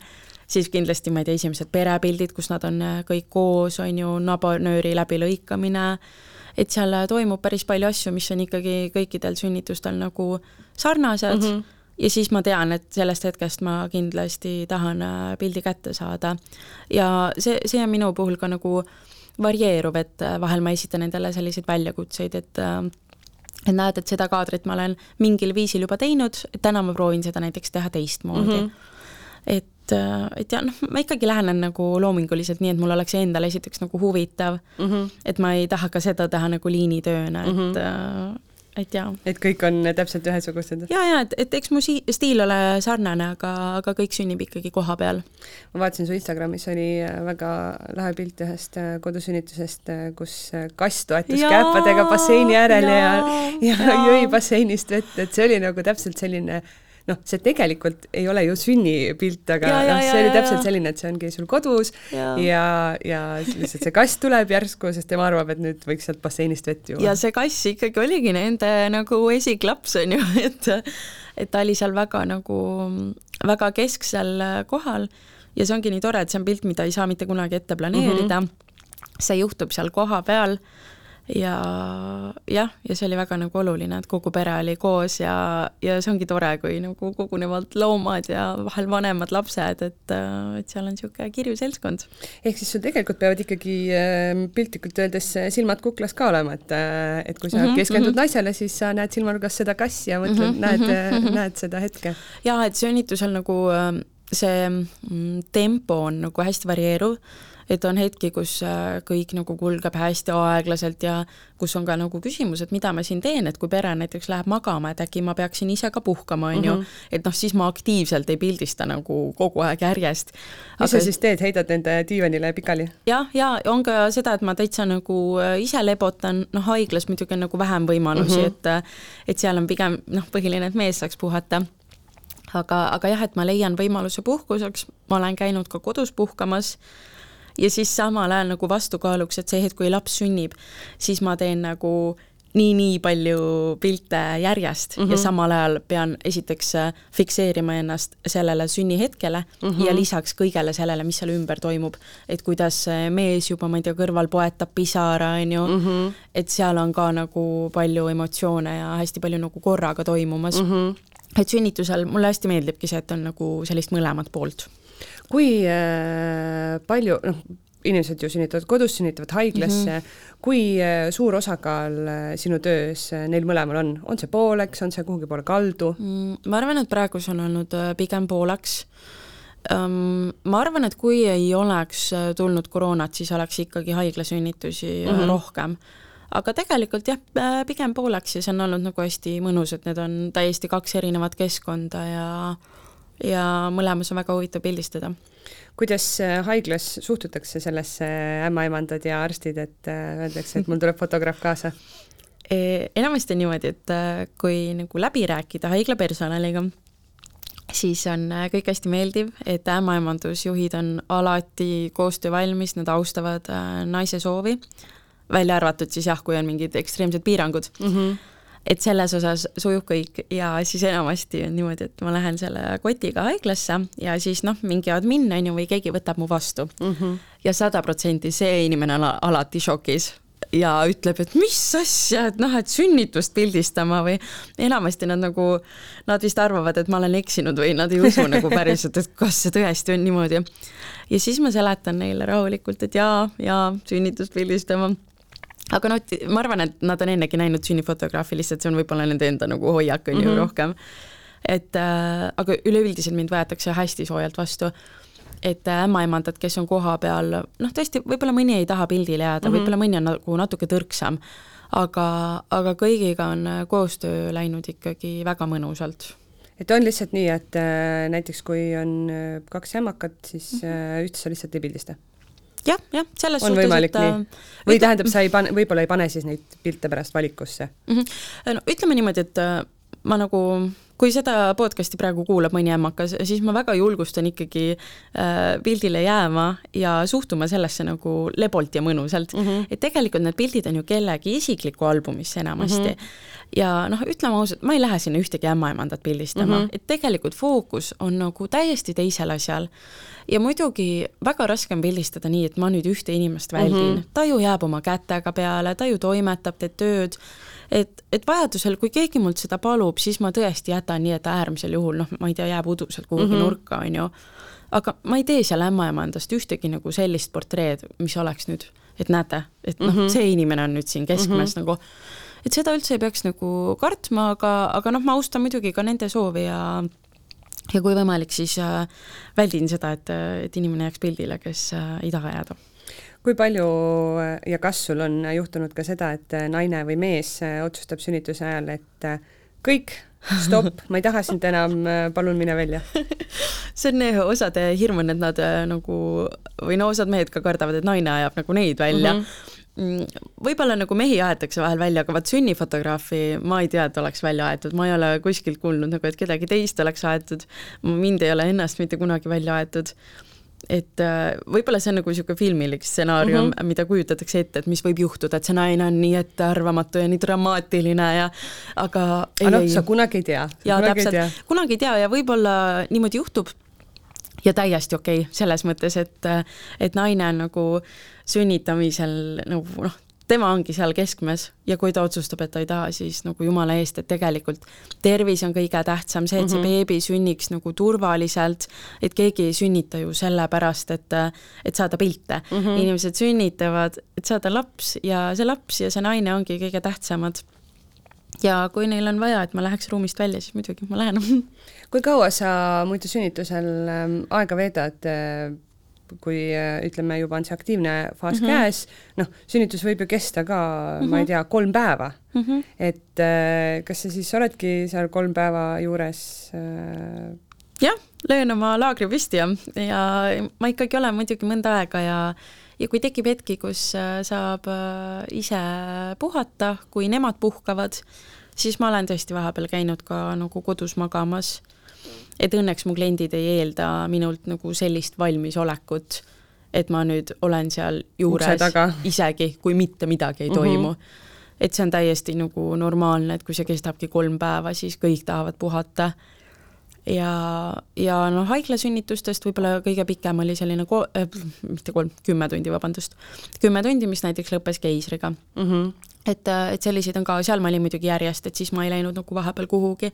siis kindlasti, ma ei tea, esimesed perepildid, kus nad on kõik koos, on ju, nabanööri läbilõikamine, et seal toimub päris palju asju, mis on ikkagi kõikidel sünnitustel nagu sarnased mm, -hmm. ja siis ma tean, et sellest hetkest ma kindlasti tahan pildi kätte saada. ja see, see on minu puhul ka nagu varieeruv, et vahel ma esitan endale selliseid väljakutseid, et et näed, et seda kaadrit ma olen mingil viisil juba teinud, täna ma proovin seda näiteks teha teistmoodi mm. -hmm. et et, et ja noh, ma ikkagi lähenen nagu loominguliselt nii, et mul oleks endale esiteks nagu huvitav mm, -hmm. et ma ei taha ka seda teha nagu liinitööna, et mm -hmm et jaa. et kõik on täpselt ühesugused? ja, ja et, et eks mu si-, stiil ole sarnane, aga, aga kõik sünnib ikkagi koha peal. ma vaatasin su Instagramis oli väga lahe pilt ühest kodusünnitusest, kus kass toetus ja, käepadega basseini äärel ja, ja, ja, ja jõi basseinist vett, et see oli nagu täpselt selline äh, noh, see tegelikult ei ole ju sünnipilt, aga noh, see oli täpselt selline, et see ongi sul kodus ja, ja, ja lihtsalt see kass tuleb järsku, sest tema arvab, et nüüd võiks sealt basseinist vett juua. ja see kass ikkagi oligi nende nagu esiklaps, on ju, et et ta oli seal väga nagu, väga kesksel kohal ja see ongi nii tore, et see on pilt, mida ei saa mitte kunagi ette planeerida mm. -hmm. see juhtub seal kohapeal ja jah, ja see oli väga nagu oluline, et kogu pere oli koos ja, ja see ongi tore, kui nagu kogunevad loomad ja vahel vanemad lapsed, et, et seal on niisugune kirju seltskond. ehk siis sul tegelikult peavad ikkagi äh, piltlikult öeldes silmad kuklas ka olema, et, äh, et kui sa mm -hmm, keskendud mm -hmm. naisele, siis sa näed silmanurgas seda kassi ja mõtled mm, -hmm, näed mm, -hmm. näed seda hetke. jaa, et sünnitusel nagu äh, see mm, tempo on nagu hästi varieeruv et on hetki, kus äh, kõik nagu kulgeb hästi aeglaselt ja kus on ka nagu küsimus, et mida ma siin teen, et kui pere näiteks läheb magama, et äkki ma peaksin ise ka puhkama, on ju, mhm. et noh, siis ma aktiivselt ei pildista nagu kogu aeg järjest. mis sa siis teed, heidad nende diivanile pikali ja,? jah, ja on ka seda, et ma täitsa nagu äh, ise lebotan, noh, haiglas muidugi on nagu vähem võimalusi mm, -hmm. et äh, et seal on pigem noh, põhiline, et mees saaks puhata aga, aga jah, et ma leian võimaluse puhkuseks, ma olen käinud ka kodus puhkamas ja siis samal ajal nagu vastukaaluks, et see hetk, kui laps sünnib, siis ma teen nagu nii-nii palju pilte järjest mm -hmm. ja mhm. samal ajal pean esiteks äh, fikseerima ennast sellele sünnihetkele mm -hmm. ja lisaks kõigele sellele, mis seal ümber toimub. et kuidas mees juba, ma ei tea, kõrval poetab pisara, on ju mm, -hmm. et seal on ka nagu palju emotsioone ja hästi palju nagu korraga toimumas mm. -hmm. et sünnitusel mulle hästi meeldibki see, et on nagu sellist mõlemat poolt kui äh, palju, noh, inimesed ju sünnitavad kodus, sünnitavad haiglasse mm, -hmm. kui äh, suur osakaal äh, sinu töös neil mõlemal on, on see pooleks, on see kuhugi poole kaldu mm,? ma arvan, et praegu see on olnud pigem pooleks um,. ma arvan, et kui ei oleks tulnud koroonat, siis oleks ikkagi haiglasünnitusi mm -hmm. rohkem aga tegelikult jah, pigem pooleks ja see on olnud nagu hästi mõnus, et need on täiesti kaks erinevat keskkonda ja ja mõlemas on väga huvitav pildistada. kuidas äh, haiglas suhtutakse sellesse ämmaemandad ja arstid, et äh, öeldakse, et mul tuleb fotograaf kaasa? E, enamasti on niimoodi, et äh, kui nagu läbi rääkida haigla personaliga, siis on kõik hästi meeldiv, et ämmaemandusjuhid on alati koostöövalmis, nad austavad naise soovi, välja arvatud siis jah, kui on mingid ekstreemsed piirangud mm. -hmm et selles osas sujub kõik ja siis enamasti on niimoodi, et ma lähen selle kotiga haiglasse ja siis noh, mingi admin on ju või keegi võtab mu vastu mm. -hmm. ja sada protsenti see inimene on alati šokis ja ütleb, et mis asja, et noh, et sünnitust pildistama või enamasti nad nagu, nad vist arvavad, et ma olen eksinud või nad ei usu nagu päriselt, et kas see tõesti on niimoodi. ja siis ma seletan neile rahulikult, et jaa, jaa, sünnitust pildistama aga noh, ma arvan, et nad on ennegi näinud sünnifotograafi, lihtsalt see on võib-olla nende enda nagu hoiak on mm -hmm. ju mhm. rohkem. et äh, aga üleüldiselt mind võetakse hästi soojalt vastu. et äh, ämmaemandad, kes on kohapeal, noh, tõesti, võib-olla mõni ei taha pildile jääda mm -hmm., võib-olla mõni on nagu natuke tõrksam, aga, aga kõigiga on äh, koostöö läinud ikkagi väga mõnusalt et on lihtsalt nii, et äh, näiteks kui on äh, kaks ämmakat, siis -hmm. äh, ühte sa lihtsalt ei pildista jah, jah, selles on suhtes, võimalik et, nii? Äh, või tähendab, sa ei pane, võib-olla ei pane siis neid pilte pärast valikusse mm? -hmm. no ütleme niimoodi, et äh, ma nagu kui seda podcast'i praegu kuulab mõni ämmakas, siis ma väga julgustan ikkagi äh, pildile jääma ja suhtuma sellesse nagu lebolt ja mõnusalt mm. -hmm. et tegelikult need pildid on ju kellegi isiklikku albumisse enamasti mm. -hmm. ja noh, ütleme ausalt, ma ei lähe sinna ühtegi ämmaemandat pildistama mm, -hmm. et tegelikult fookus on nagu täiesti teisel asjal ja muidugi väga raske on pildistada nii, et ma nüüd ühte inimest väldin mm, -hmm. ta ju jääb oma kätega peale, ta ju toimetab, teeb tööd, et, et vajadusel, kui keegi mult seda palub, siis ma tõesti jätan nii, et äärmisel juhul noh, ma ei tea, jääb uduselt kuhugi mm -hmm. nurka, on ju, aga ma ei tee seal ämmaemandast ühtegi nagu sellist portreed, mis oleks nüüd, et näete, et noh mm -hmm., see inimene on nüüd siin keskmes mm -hmm. nagu et seda üldse ei peaks nagu kartma, aga, aga noh, ma austan muidugi ka nende soovi ja ja kui võimalik, siis äh, väldin seda, et, et inimene jääks pildile, kes äh, ei taha jääda. Kui palju äh, ja kas sul on juhtunud ka seda, et naine või mees otsustab sünnituse ajal, et kõik, stopp, ma ei taha sind enam, palun mine välja? See on osade hirm on, et nad nagu või no osad mehed ka kardavad, et naine ajab nagu neid välja. Mm. -hmm võib-olla nagu mehi aetakse vahel välja, aga vaat sünnifotograafi ma ei tea, et oleks välja aetud, ma ei ole kuskilt kuulnud nagu, et kedagi teist oleks aetud. mind ei ole ennast mitte kunagi välja aetud. et äh, võib-olla see on nagu niisugune filmilik stsenaarium mm, -hmm. mida kujutatakse ette, et mis võib juhtuda, et see naine on nii ettearvamatu ja nii dramaatiline ja aga ei, aga noh, sa kunagi ei tea. jaa, täpselt, kunagi ei tea ja võib-olla niimoodi juhtub ja täiesti okei okay, selles mõttes, et, et naine on nagu sünnitamisel nagu noh, tema ongi seal keskmes ja kui ta otsustab, et ta ei taha, siis nagu jumala eest, et tegelikult tervis on kõige tähtsam, see, et see mm -hmm. beebi sünniks nagu turvaliselt, et keegi ei sünnita ju sellepärast, et, et saada pilte mm. -hmm. inimesed sünnitavad, et saada laps ja see laps ja see naine ongi kõige tähtsamad ja kui neil on vaja, et ma läheks ruumist välja, siis muidugi ma lähen kui kaua sa muidu sünnitusel ähm, aega veedad, äh, kui äh, ütleme, juba on see aktiivne faas mm -hmm. käes, noh, sünnitus võib ju kesta ka mm, -hmm. ma ei tea, kolm päeva mm. -hmm. et äh, kas sa siis oledki seal kolm päeva juures jah, löön oma laagri püsti ja, ja ma ikkagi olen muidugi mõnda aega ja ja kui tekib hetki, kus saab ise puhata, kui nemad puhkavad, siis ma olen tõesti vahepeal käinud ka nagu kodus magamas et õnneks mu kliendid ei eelda minult nagu sellist valmisolekut, et ma nüüd olen seal juures isegi, kui mitte midagi ei toimu mm. -hmm. et see on täiesti nagu normaalne, et kui see kestabki kolm päeva, siis kõik tahavad puhata. Ja, ja noh, haiglasünnitustest võib-olla kõige pikem oli selline ko-, äh, mitte kolm, kümme tundi, vabandust, kümme tundi, mis näiteks lõppes keisriga mm. -hmm. Et, et selliseid on ka, seal ma olin muidugi järjest, et siis ma ei läinud nagu vahepeal kuhugi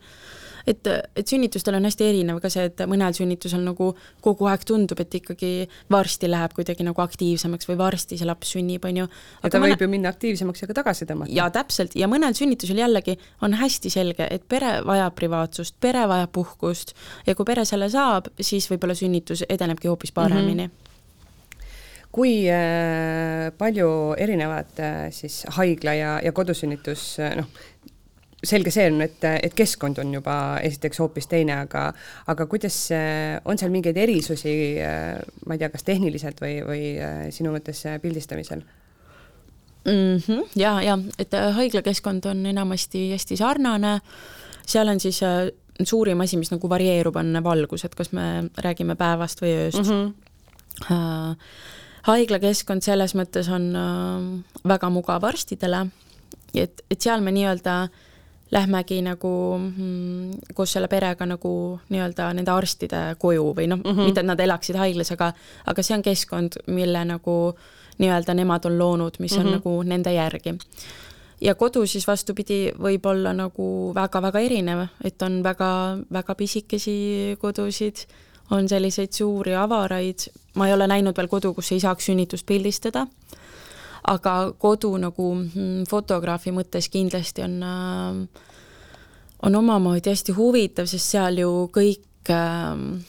et, et sünnitustel on hästi erinev ka see, et mõnel sünnitusel nagu kogu aeg tundub, et ikkagi varsti läheb kuidagi nagu aktiivsemaks või varsti see laps sünnib, on ju. ja ta mõne... võib ju minna aktiivsemaks ja ka tagasi tõmmata. jaa, täpselt, ja mõnel sünnitusel jällegi on hästi selge, et pere vajab privaatsust, pere vajab puhkust ja kui pere selle saab, siis võib-olla sünnitus edenebki hoopis paremini mm. -hmm kui äh, palju erinevad äh, siis haigla ja, ja kodusünnitus äh, noh, selge see on, et, et keskkond on juba esiteks hoopis teine, aga aga kuidas, on seal mingeid erisusi, ma ei tea, kas tehniliselt või, või sinu mõttes pildistamisel? mm. -hmm, ja, ja et haiglakeskkond on enamasti hästi sarnane, seal on siis suurim asi, mis nagu varieerub, on valgus, et kas me räägime päevast või ööst mm. -hmm. Haiglakeskkond selles mõttes on äh, väga mugav arstidele, et, et seal me nii-öelda äh, lähmegi nagu mm, koos selle perega nagu nii-öelda nende arstide koju või noh mm -hmm., mitte et nad elaksid haiglas, aga, aga see on keskkond, mille nagu nii-öelda nemad on loonud, mis on mm -hmm. nagu nende järgi. ja kodu siis vastupidi, võib olla nagu väga-väga erinev, et on väga-väga pisikesi kodusid, on selliseid suuri avaraid, ma ei ole näinud veel kodu, kus ei saaks sünnitust pildistada aga kodu nagu mm, fotograafi mõttes kindlasti on, äh, on omamoodi hästi huvitav, sest seal ju kõik, ähm,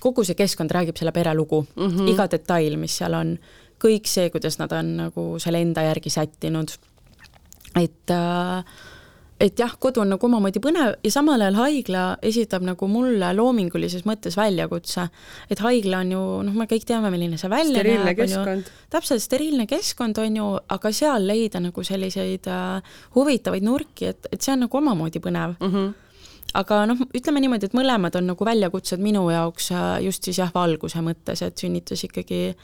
kogu see keskkond räägib selle pere lugu mm, -hmm. iga detail, mis seal on, kõik see, kuidas nad on nagu selle enda järgi sättinud, et äh, et jah, kodu on nagu omamoodi põnev ja samal ajal haigla esitab nagu mulle loomingulises mõttes väljakutse. et haigla on ju, noh, me kõik teame, milline see välja steriilne näeb, keskkond. täpselt, steriilne keskkond on ju, aga seal leida nagu selliseid äh, huvitavaid nurki, et, et see on nagu omamoodi põnev mm. -hmm aga noh, ütleme niimoodi, et mõlemad on nagu väljakutsed minu jaoks äh, just siis jah, valguse mõttes, et sünnitus ikkagi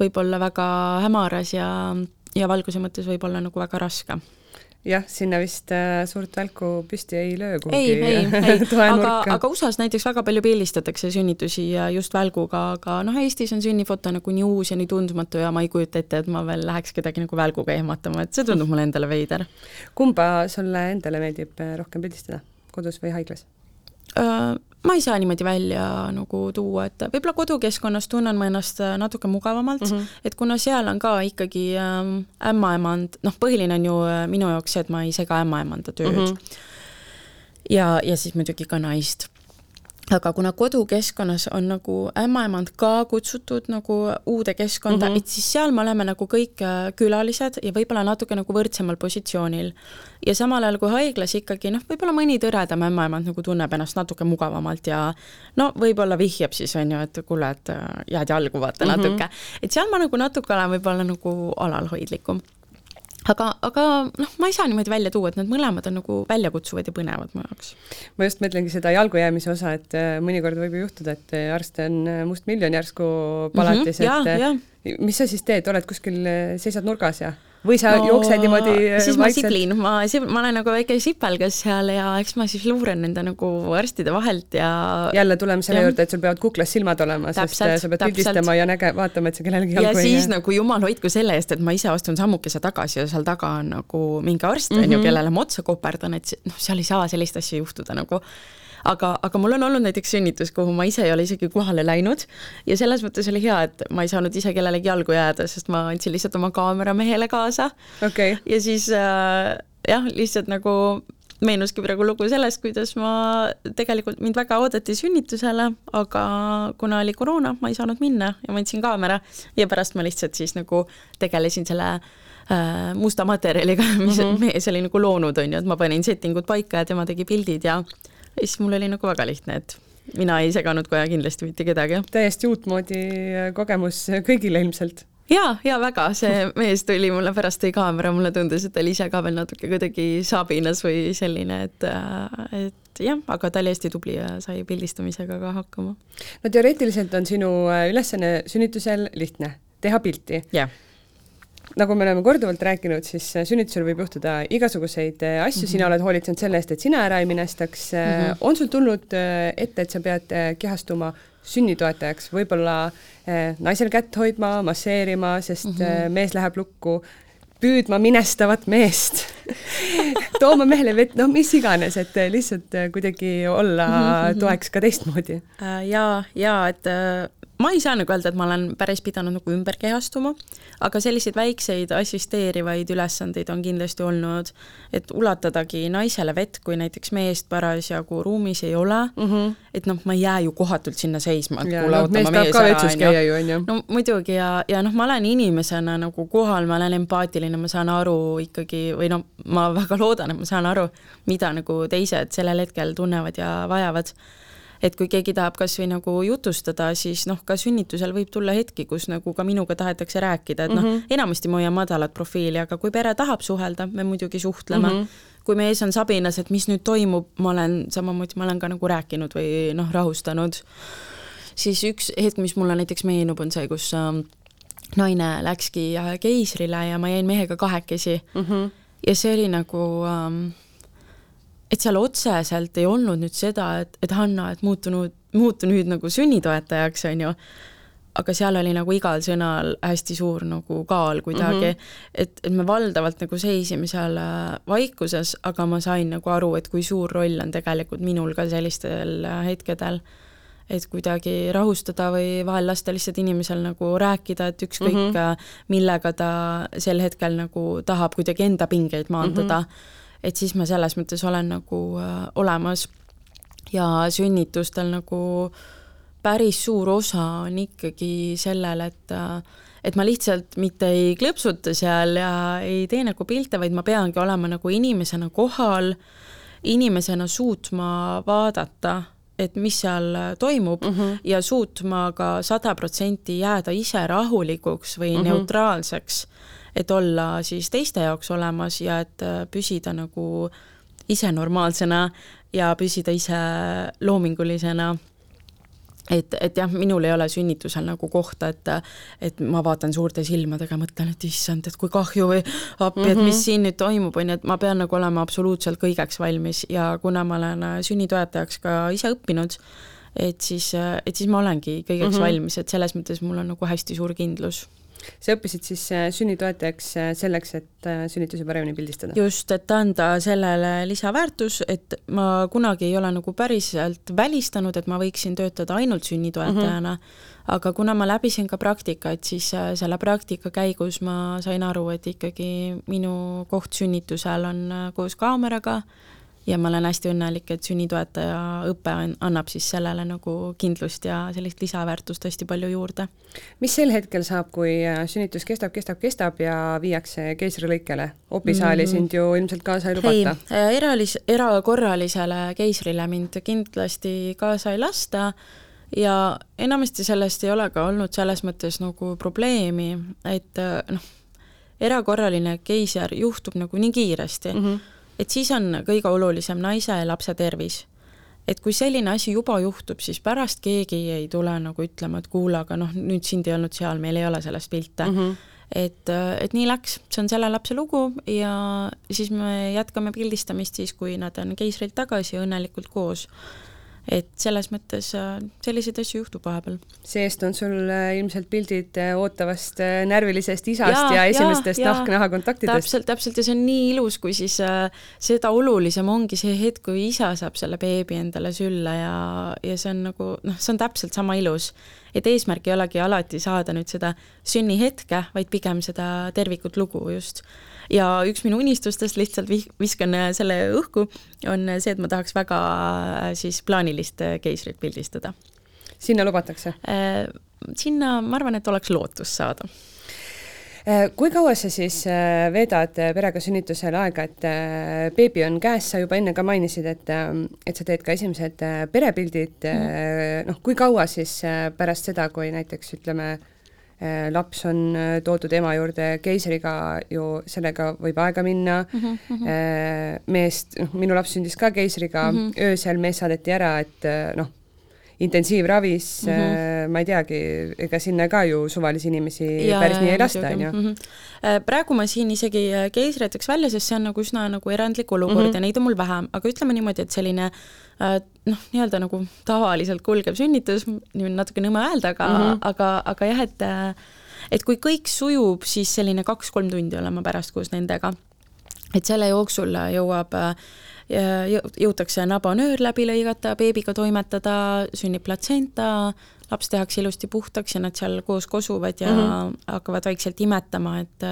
võib olla väga hämaras ja, ja valguse mõttes võib olla nagu väga raske jah, sinna vist äh, suurt välku püsti ei löö kuhugi. ei, ei, ei, aga, aga USA-s näiteks väga palju pildistatakse sünnitusi ja just välguga, aga noh, Eestis on sünnifoto nagu nii uus ja nii tundmatu ja ma ei kujuta ette, et ma veel läheks kedagi nagu välguga ehmatama, et see tundub mulle endale veider. kumba sulle endale meeldib äh, rohkem pildistada, kodus või haiglas uh,? Ma ei saa niimoodi välja nagu tuua, et võib-olla kodukeskkonnas tunnen ma ennast äh, natuke mugavamalt mm, -hmm. et kuna seal on ka ikkagi ähm, ämmaemand, noh, põhiline on ju äh, minu jaoks see, et ma ei sega ämmaemanda tööd mm. -hmm. ja, ja siis muidugi ka naist aga kuna kodukeskkonnas on nagu ämmaemand ka kutsutud nagu uude keskkonda mm, -hmm. et siis seal me oleme nagu kõik äh, külalised ja võib-olla natuke nagu võrdsemal positsioonil. ja samal ajal kui haiglas ikkagi noh, võib-olla mõni tõredam ämmaemand nagu tunneb ennast natuke mugavamalt ja no võib-olla vihjab siis on ju, et kuule, et äh, jääd jalgu vaata mm -hmm. natuke, et seal ma nagu natuke olen võib-olla nagu alalhoidlikum aga, aga noh, ma ei saa niimoodi välja tuua, et need mõlemad on nagu väljakutsuvad ja põnevad mu jaoks. ma just mõtlengi seda jalgujäämise osa, et äh, mõnikord võib ju juhtuda, et äh, arst on äh, mustmiljon järsku palatis mm, -hmm, et ja. mis sa siis teed, oled kuskil, seisad nurgas ja? Või sa no, jooksed niimoodi siis ma siblin, ma, ma olen nagu väike sipelgas seal ja eks ma siis luuren nende nagu arstide vahelt ja jälle tuleme selle juurde, et sul peavad kuklas silmad olema, sest sa pead pildistama ja näge-, vaatama, et ei jää. ja siis nagu jumal hoidku selle eest, et ma ise astun sammukese tagasi ja seal taga on nagu mingi arst, on mm -hmm. ju, kellele ma otsa koperdan, et noh, seal ei saa sellist asja juhtuda nagu aga, aga mul on olnud näiteks sünnitus, kuhu ma ise ei ole isegi kohale läinud. Ja selles mõttes oli hea, et ma ei saanud ise kellelegi jalgu jääda, sest ma andsin lihtsalt oma kaameramehele kaasa. Okay.. ja siis äh, jah, lihtsalt nagu meenuski praegu lugu sellest, kuidas ma, tegelikult mind väga oodati sünnitusele, aga kuna oli koroona, ma ei saanud minna ja ma andsin kaamera. Ja pärast ma lihtsalt siis nagu tegelesin selle äh, musta materjaliga, mis mm -hmm. mees oli nagu loonud, on ju, et ma panin settingud paika ja tema tegi pildid ja ja siis mul oli nagu väga lihtne, et mina ei seganud kohe kindlasti mitte kedagi. täiesti uutmoodi kogemus kõigile ilmselt ja, ja väga, see mees tuli mulle pärast tõi kaamera, mulle tundus, et ta oli ise ka veel natuke kuidagi sabinas või selline, et, et jah, aga ta oli hästi tubli ja sai pildistamisega ka hakkama. no teoreetiliselt on sinu ülesanne sünnitusel lihtne, teha pilti. jah nagu me oleme korduvalt rääkinud, siis äh, sünnitusel võib juhtuda igasuguseid äh, asju mm, -hmm. sina oled hoolitsenud selle eest, et sina ära ei minestaks mm. -hmm. on sul tulnud ette, et sa pead kehastuma sünnitoetajaks, võib-olla naisel kätt hoidma, masseerima, sest mm -hmm. mees läheb lukku, püüdma minestavat meest tooma mehele vett, noh, mis iganes, et lihtsalt kuidagi olla mm -hmm. toeks ka teistmoodi. ja, ja et ma ei saa nagu öelda, et ma olen päris pidanud nagu ümber kehastuma, aga selliseid väikseid assisteerivaid ülesandeid on kindlasti olnud, et ulatadagi naisele vett, kui näiteks meest parasjagu ruumis ei ole mm, -hmm. et noh, ma ei jää ju kohatult sinna seisma, et kuule, oota ma mees ära, on ju. no muidugi ja, ja noh, ma olen inimesena nagu kohal, ma olen empaatiline, ma saan aru ikkagi või noh, ma väga loodan, et ma saan aru, mida nagu teised sellel hetkel tunnevad ja vajavad et kui keegi tahab kas või nagu jutustada, siis noh, ka sünnitusel võib tulla hetki, kus nagu ka minuga tahetakse rääkida, et noh mm -hmm., enamasti ma hoian madalat profiili, aga kui pere tahab suhelda, me muidugi suhtleme mm. -hmm kui mees on sabinas, et mis nüüd toimub, ma olen samamoodi, ma olen ka nagu rääkinud või noh, rahustanud, siis üks hetk, mis mulle näiteks meenub, on see, kus äh, naine läkski äh, keisrile ja ma jäin mehega kahekesi mm. -hmm. ja see oli nagu ähm, et seal otseselt ei olnud nüüd seda, et, et Hanna, et muutunud, muutu nüüd nagu sünnitoetajaks, on ju, aga seal oli nagu igal sõnal hästi suur nagu kaal kuidagi mm, -hmm. et, et me valdavalt nagu seisime seal äh, vaikuses, aga ma sain nagu aru, et kui suur roll on tegelikult minul ka sellistel äh, hetkedel, et kuidagi rahustada või vahel lasta lihtsalt inimesel nagu rääkida, et ükskõik mm, -hmm. millega ta sel hetkel nagu tahab kuidagi enda pingeid maandada mm. -hmm et siis ma selles mõttes olen nagu äh, olemas ja sünnitustel nagu päris suur osa on ikkagi sellel, et äh, et ma lihtsalt mitte ei klõpsuta seal ja ei tee nagu pilte, vaid ma peangi olema nagu inimesena kohal, inimesena suutma vaadata, et mis seal toimub mm -hmm. ja suutma ka sada protsenti jääda ise rahulikuks või mm -hmm. neutraalseks et olla siis teiste jaoks olemas ja et äh, püsida nagu ise normaalsena ja püsida ise loomingulisena et, et jah, minul ei ole sünnitusel nagu kohta, et et ma vaatan suurte silmadega, mõtlen, et issand, et kui kahju või appi mm, -hmm. et mis mhm. siin nüüd toimub, on ju, et ma pean nagu olema absoluutselt kõigeks valmis ja kuna ma olen äh, sünnitoetajaks ka ise õppinud, et siis, äh, et siis ma olengi kõigeks mm -hmm. valmis, et selles mõttes mul on nagu hästi suur kindlus sa õppisid siis äh, sünnitoetajaks äh, selleks, et äh, sünnitusi paremini pildistada? just, et anda sellele lisaväärtus, et ma kunagi ei ole nagu päriselt välistanud, et ma võiksin töötada ainult sünnitoetajana mm, -hmm. aga kuna ma läbisin ka praktikat, siis selle praktika käigus ma sain aru, et ikkagi minu koht sünnitusel on koos kaameraga ja ma olen hästi õnnelik, et sünnitoetaja õpe annab siis sellele nagu kindlust ja sellist lisaväärtust hästi palju juurde. mis sel hetkel saab, kui äh, sünnitus kestab, kestab, kestab ja viiakse keisrilõikele? opisaali mm -hmm. sind ju ilmselt kaasa ei lubata? ei, äh, eralis-, erakorralisele keisrile mind kindlasti kaasa ei lasta ja enamasti sellest ei ole ka olnud selles mõttes nagu probleemi, et äh, noh, erakorraline keiser juhtub nagu nii kiiresti mm, -hmm et siis on kõige olulisem naise ja lapse tervis. et kui selline asi juba juhtub, siis pärast keegi ei tule nagu ütlema, et kuule, aga noh, nüüd sind ei olnud seal, meil ei ole sellest pilte mm. -hmm et, et nii läks, see on selle lapse lugu ja siis me jätkame pildistamist siis, kui nad on keisrilt tagasi õnnelikult koos et selles mõttes äh, selliseid asju juhtub vahepeal. see-eest on sul äh, ilmselt pildid äh, ootavast närvilisest isast ja, ja esimestest nahk-naha kontaktidest. täpselt, täpselt ja see on nii ilus, kui siis äh, seda olulisem ongi see hetk, kui isa saab selle beebi endale sülle ja, ja see on nagu noh, see on täpselt sama ilus. Et eesmärk ei olegi alati saada nüüd seda sünnihetke, vaid pigem seda tervikut lugu just ja üks minu unistustest, lihtsalt viskan äh, selle õhku, on see, et ma tahaks väga äh, siis plaanilist äh, keisrit pildistada. sinna lubatakse? sinna, ma arvan, et oleks lootust saada kui kaua sa siis veedad perega sünnitusel aega, et beebi on käes, sa juba enne ka mainisid, et, et sa teed ka esimesed perepildid mm., noh, kui kaua siis pärast seda, kui näiteks ütleme, laps on toodud ema juurde keisriga, ju sellega võib aega minna mm. -hmm. meest, noh, minu laps sündis ka keisriga mm, -hmm. öösel mees saadeti ära, et noh, intensiivravis mm, -hmm. ma ei teagi, ega sinna ka ju suvalisi inimesi ja, päris nii ei lasta, on ju. Mhm. praegu ma siin isegi keisri jätaks välja, sest see on nagu üsna nagu erandlik olukord mm -hmm. ja neid on mul vähem, aga ütleme niimoodi, et selline Äh, noh, nii-öelda nagu tavaliselt kulgev sünnitus, nüüd natuke nõme öelda, aga mm, -hmm. aga, aga jah, et et kui kõik sujub, siis selline kaks-kolm tundi olen ma pärast koos nendega. et selle jooksul jõuab jõutakse nabanöör läbi lõigata, beebiga toimetada, sünnib platsenta, laps tehakse ilusti puhtaks ja nad seal koos kosuvad ja mm -hmm. hakkavad vaikselt imetama, et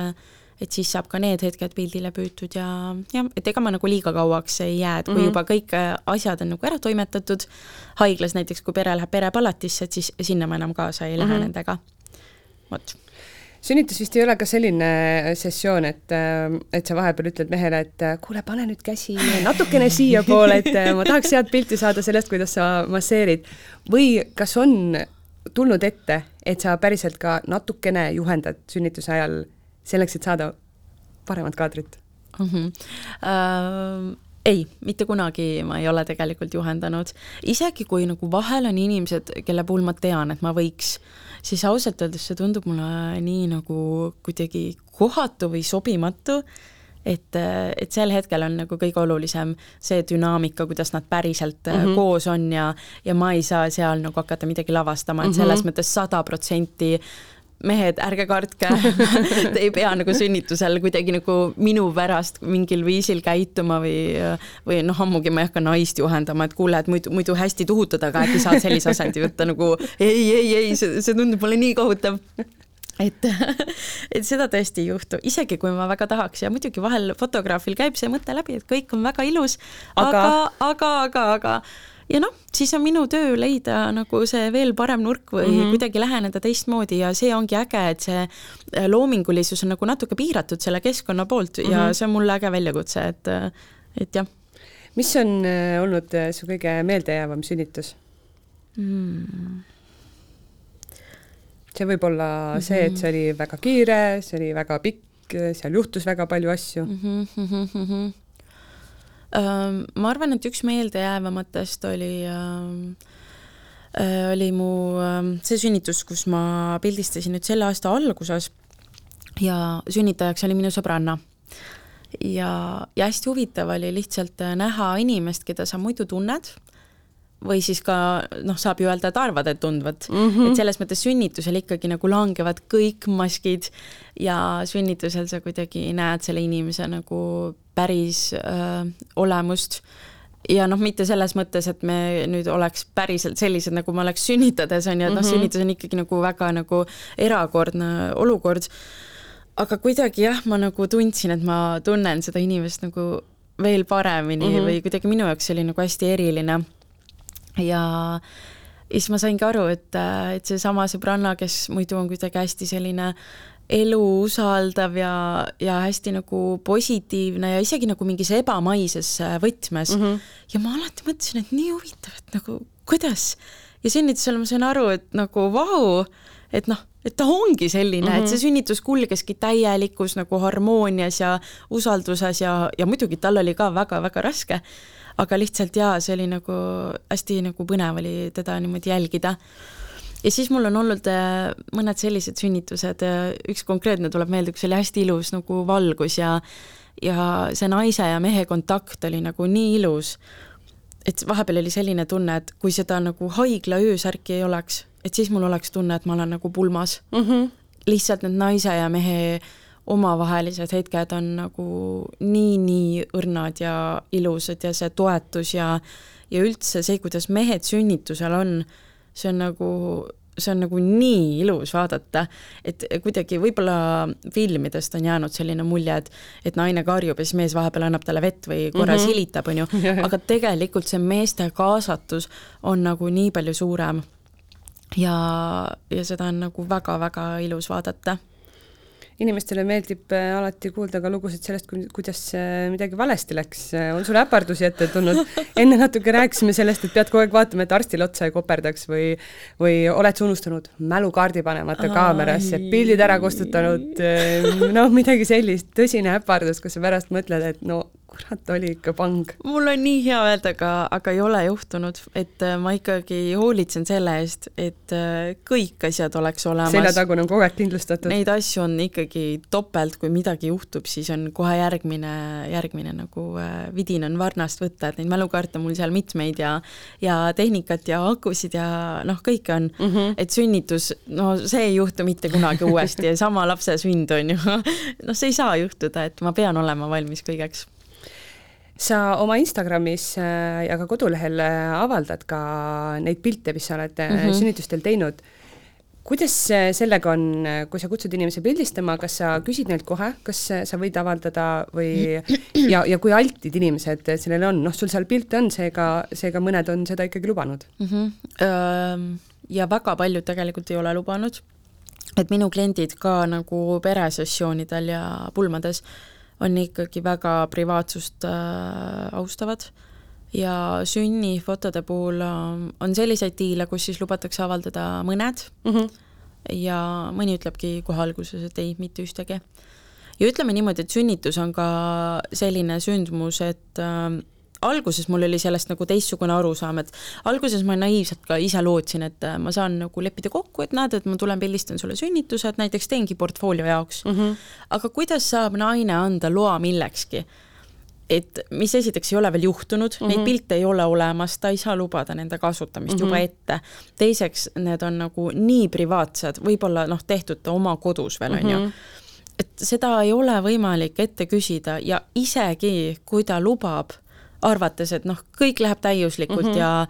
et siis saab ka need hetked pildile püütud ja jah, et ega ma nagu liiga kauaks ei jää, et kui mm -hmm. juba kõik äh, asjad on nagu ära toimetatud, haiglas näiteks, kui pere läheb perepalatisse, et siis sinna ma enam kaasa ei lähe mm -hmm. nendega, vot sünnitus vist ei ole ka selline sessioon, et, äh, et sa vahepeal ütled mehele, et äh, kuule, pane nüüd käsi natukene siiapoole, et ma tahaks head pilti saada sellest, kuidas sa masseerid. või kas on tulnud ette, et sa päriselt ka natukene juhendad sünnituse ajal selleks, et saada paremat kaadrit mm? -hmm. Uh ei, mitte kunagi ma ei ole tegelikult juhendanud, isegi kui nagu vahel on inimesed, kelle puhul ma tean, et ma võiks, siis ausalt öeldes see tundub mulle nii nagu kuidagi kohatu või sobimatu, et, et sel hetkel on nagu kõige olulisem see dünaamika, kuidas nad päriselt mm -hmm. koos on ja, ja ma ei saa seal nagu hakata midagi lavastama, et selles mm -hmm. mõttes sada protsenti mehed, ärge kartke. Te ei pea nagu sünnitusel kuidagi nagu minu pärast mingil viisil käituma või, või noh, ammugi ma ei hakka naist juhendama, et kuule, et muidu, muidu hästi tuhutad, aga äkki saad sellise asendi võtta nagu ei, ei, ei, see, see tundub mulle nii kohutav. Et, et seda tõesti ei juhtu, isegi kui ma väga tahaks ja muidugi vahel fotograafil käib see mõte läbi, et kõik on väga ilus, aga, aga, aga, aga, aga ja noh, siis on minu töö leida nagu see veel parem nurk või mm -hmm. kuidagi läheneda teistmoodi ja see ongi äge, et see äh, loomingulisus on nagu natuke piiratud selle keskkonna poolt mm -hmm. ja mhm. see on mulle äge väljakutse, et, äh, et jah. mis on äh, olnud su kõige meeldejäävam sünnitus mm.? see võib olla mm -hmm. see, et see oli väga kiire, see oli väga pikk, seal juhtus väga palju asju mm. -hmm ma arvan, et üks meeldejäävamatest oli oli mu see sünnitus, kus ma pildistasin nüüd selle aasta alguses ja sünnitajaks oli minu sõbranna. ja, ja hästi huvitav oli lihtsalt näha inimest, keda sa muidu tunned, või siis ka noh, saab ju öelda, et arvad, et tundvad mm. -hmm. et selles mõttes sünnitusel ikkagi nagu langevad kõik maskid ja sünnitusel sa kuidagi näed selle inimese nagu päris öö, olemust ja noh, mitte selles mõttes, et me nüüd oleks päriselt sellised, nagu me oleks sünnitades, on ju, et noh -hmm., sünnitus on ikkagi nagu väga nagu erakordne olukord, aga kuidagi jah, ma nagu tundsin, et ma tunnen seda inimest nagu veel paremini mm -hmm. või kuidagi minu jaoks see oli nagu hästi eriline ja siis ma saingi aru, et, et seesama sõbranna, kes muidu on kuidagi hästi selline elu usaldav ja, ja hästi nagu positiivne ja isegi nagu mingis ebamaises võtmes mm. -hmm. ja ma alati mõtlesin, et nii huvitav, et nagu kuidas. ja sünnitusel ma sain aru, et nagu vau, et noh, et ta ongi selline mm, -hmm. et see mhm. sünnitus kulgeski täielikus nagu harmoonias ja usalduses ja, ja muidugi tal oli ka väga-väga raske aga lihtsalt jaa, see oli nagu hästi nagu põnev oli teda niimoodi jälgida. Ja siis mul on olnud äh, mõned sellised sünnitused, äh, üks konkreetne tuleb meelde, kus oli hästi ilus nagu valgus ja ja see naise ja mehe kontakt oli nagu nii ilus, et vahepeal oli selline tunne, et kui seda nagu haigla öösärki ei oleks, et siis mul oleks tunne, et ma olen nagu pulmas mm. -hmm. lihtsalt need naise ja mehe omavahelised hetked on nagu nii-nii õrnad ja ilusad ja see toetus ja ja üldse see, kuidas mehed sünnitusel on, see on nagu, see on nagu nii ilus vaadata, et kuidagi võib-olla filmidest on jäänud selline mulje, et et naine karjub ja siis mees vahepeal annab talle vett või korra mm -hmm. silitab, on ju, aga tegelikult see meeste kaasatus on nagu nii palju suurem. ja, ja seda on nagu väga-väga ilus vaadata inimestele meeldib äh, alati kuulda ka lugusid sellest, kuidas äh, midagi valesti läks, on sul äpardusi ette tulnud? enne natuke rääkisime sellest, et pead kogu aeg vaatama, et arstile otsa ei koperdaks või või oled sa unustanud mälukaardi panemata kaamerasse, pildid ära kustutanud, äh, noh, midagi sellist, tõsine äpardus, kus sa pärast mõtled, et no kurat, oli ikka pang. mul on nii hea öelda, aga, aga ei ole juhtunud, et äh, ma ikkagi hoolitsen selle eest, et äh, kõik asjad oleks olemas. seljatagune on kogu aeg kindlustatud. Neid asju on ikkagi topelt, kui midagi juhtub, siis on kohe järgmine, järgmine nagu äh, vidin on varnast võtta, et neid mälukaarte mul seal mitmeid ja ja tehnikat ja akusid ja noh, kõike on mm. -hmm. et sünnitus, no see ei juhtu mitte kunagi uuesti ja sama lapse sünd on ju noh, see ei saa juhtuda, et ma pean olema valmis kõigeks sa oma Instagramis äh, ja ka kodulehel äh, avaldad ka neid pilte, mis sa oled mm -hmm. sünnitustel teinud. kuidas sellega on, kui sa kutsud inimesi pildistama, kas sa küsid neilt kohe, kas sa võid avaldada või ja, ja kui altid inimesed sellele on, noh, sul seal pilte on, seega, seega mõned on seda ikkagi lubanud mm? -hmm. Ja väga paljud tegelikult ei ole lubanud, et minu kliendid ka nagu peresessioonidel ja pulmades äh, on ikkagi väga privaatsust äh, austavad ja sünnifotode puhul äh, on selliseid diile, kus siis lubatakse avaldada mõned mm -hmm. ja mõni ütlebki kohe alguses, et ei, mitte ühtegi. ja ütleme niimoodi, et sünnitus on ka selline sündmus, et äh, alguses mul oli sellest nagu teistsugune arusaam, et alguses ma naiivselt ka ise lootsin, et äh, ma saan nagu leppida kokku, et näed, et ma tulen pildistan sulle sünnitused, näiteks teengi portfoolio jaoks mm. -hmm. aga kuidas saab naine anda loa millekski? et mis esiteks ei ole veel juhtunud mm, -hmm. neid pilte ei ole olemas, ta ei saa lubada nende kasutamist mm -hmm. juba ette. teiseks, need on nagu nii privaatsed, võib-olla noh, tehtud oma kodus veel, on ju mhm. et seda ei ole võimalik ette küsida ja isegi, kui ta lubab arvates, et noh, kõik läheb täiuslikult mm -hmm. ja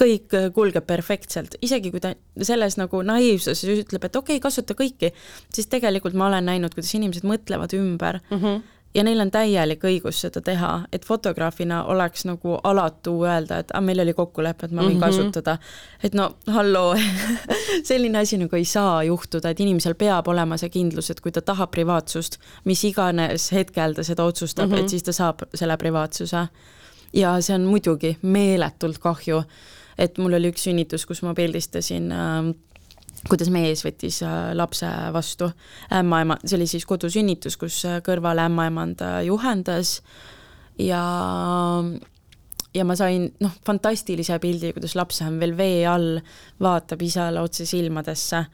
kõik kulgeb perfektselt, isegi kui ta selles nagu naiivsuses ütleb, et okei okay,, kasuta kõiki, siis tegelikult ma olen näinud, kuidas inimesed mõtlevad ümber mm -hmm. ja neil on täielik õigus seda teha, et fotograafina oleks nagu alatu öelda, et ah, meil oli kokkulepe, et ma võin mm -hmm. kasutada. et no halloo selline asi nagu ei saa juhtuda, et inimesel peab olema see kindlus, et kui ta tahab privaatsust, mis iganes hetkel ta seda otsustab mm, -hmm. et siis ta saab selle privaatsuse ja see on muidugi meeletult kahju, et mul oli üks sünnitus, kus ma pildistasin äh, kuidas mees võttis lapse vastu, ämmaema, see oli siis kodusünnitus, kus äh, kõrval ämmaemand äh, juhendas. Ja ja ma sain noh, fantastilise pildi, kuidas laps on veel vee all, vaatab isale otse silmadesse.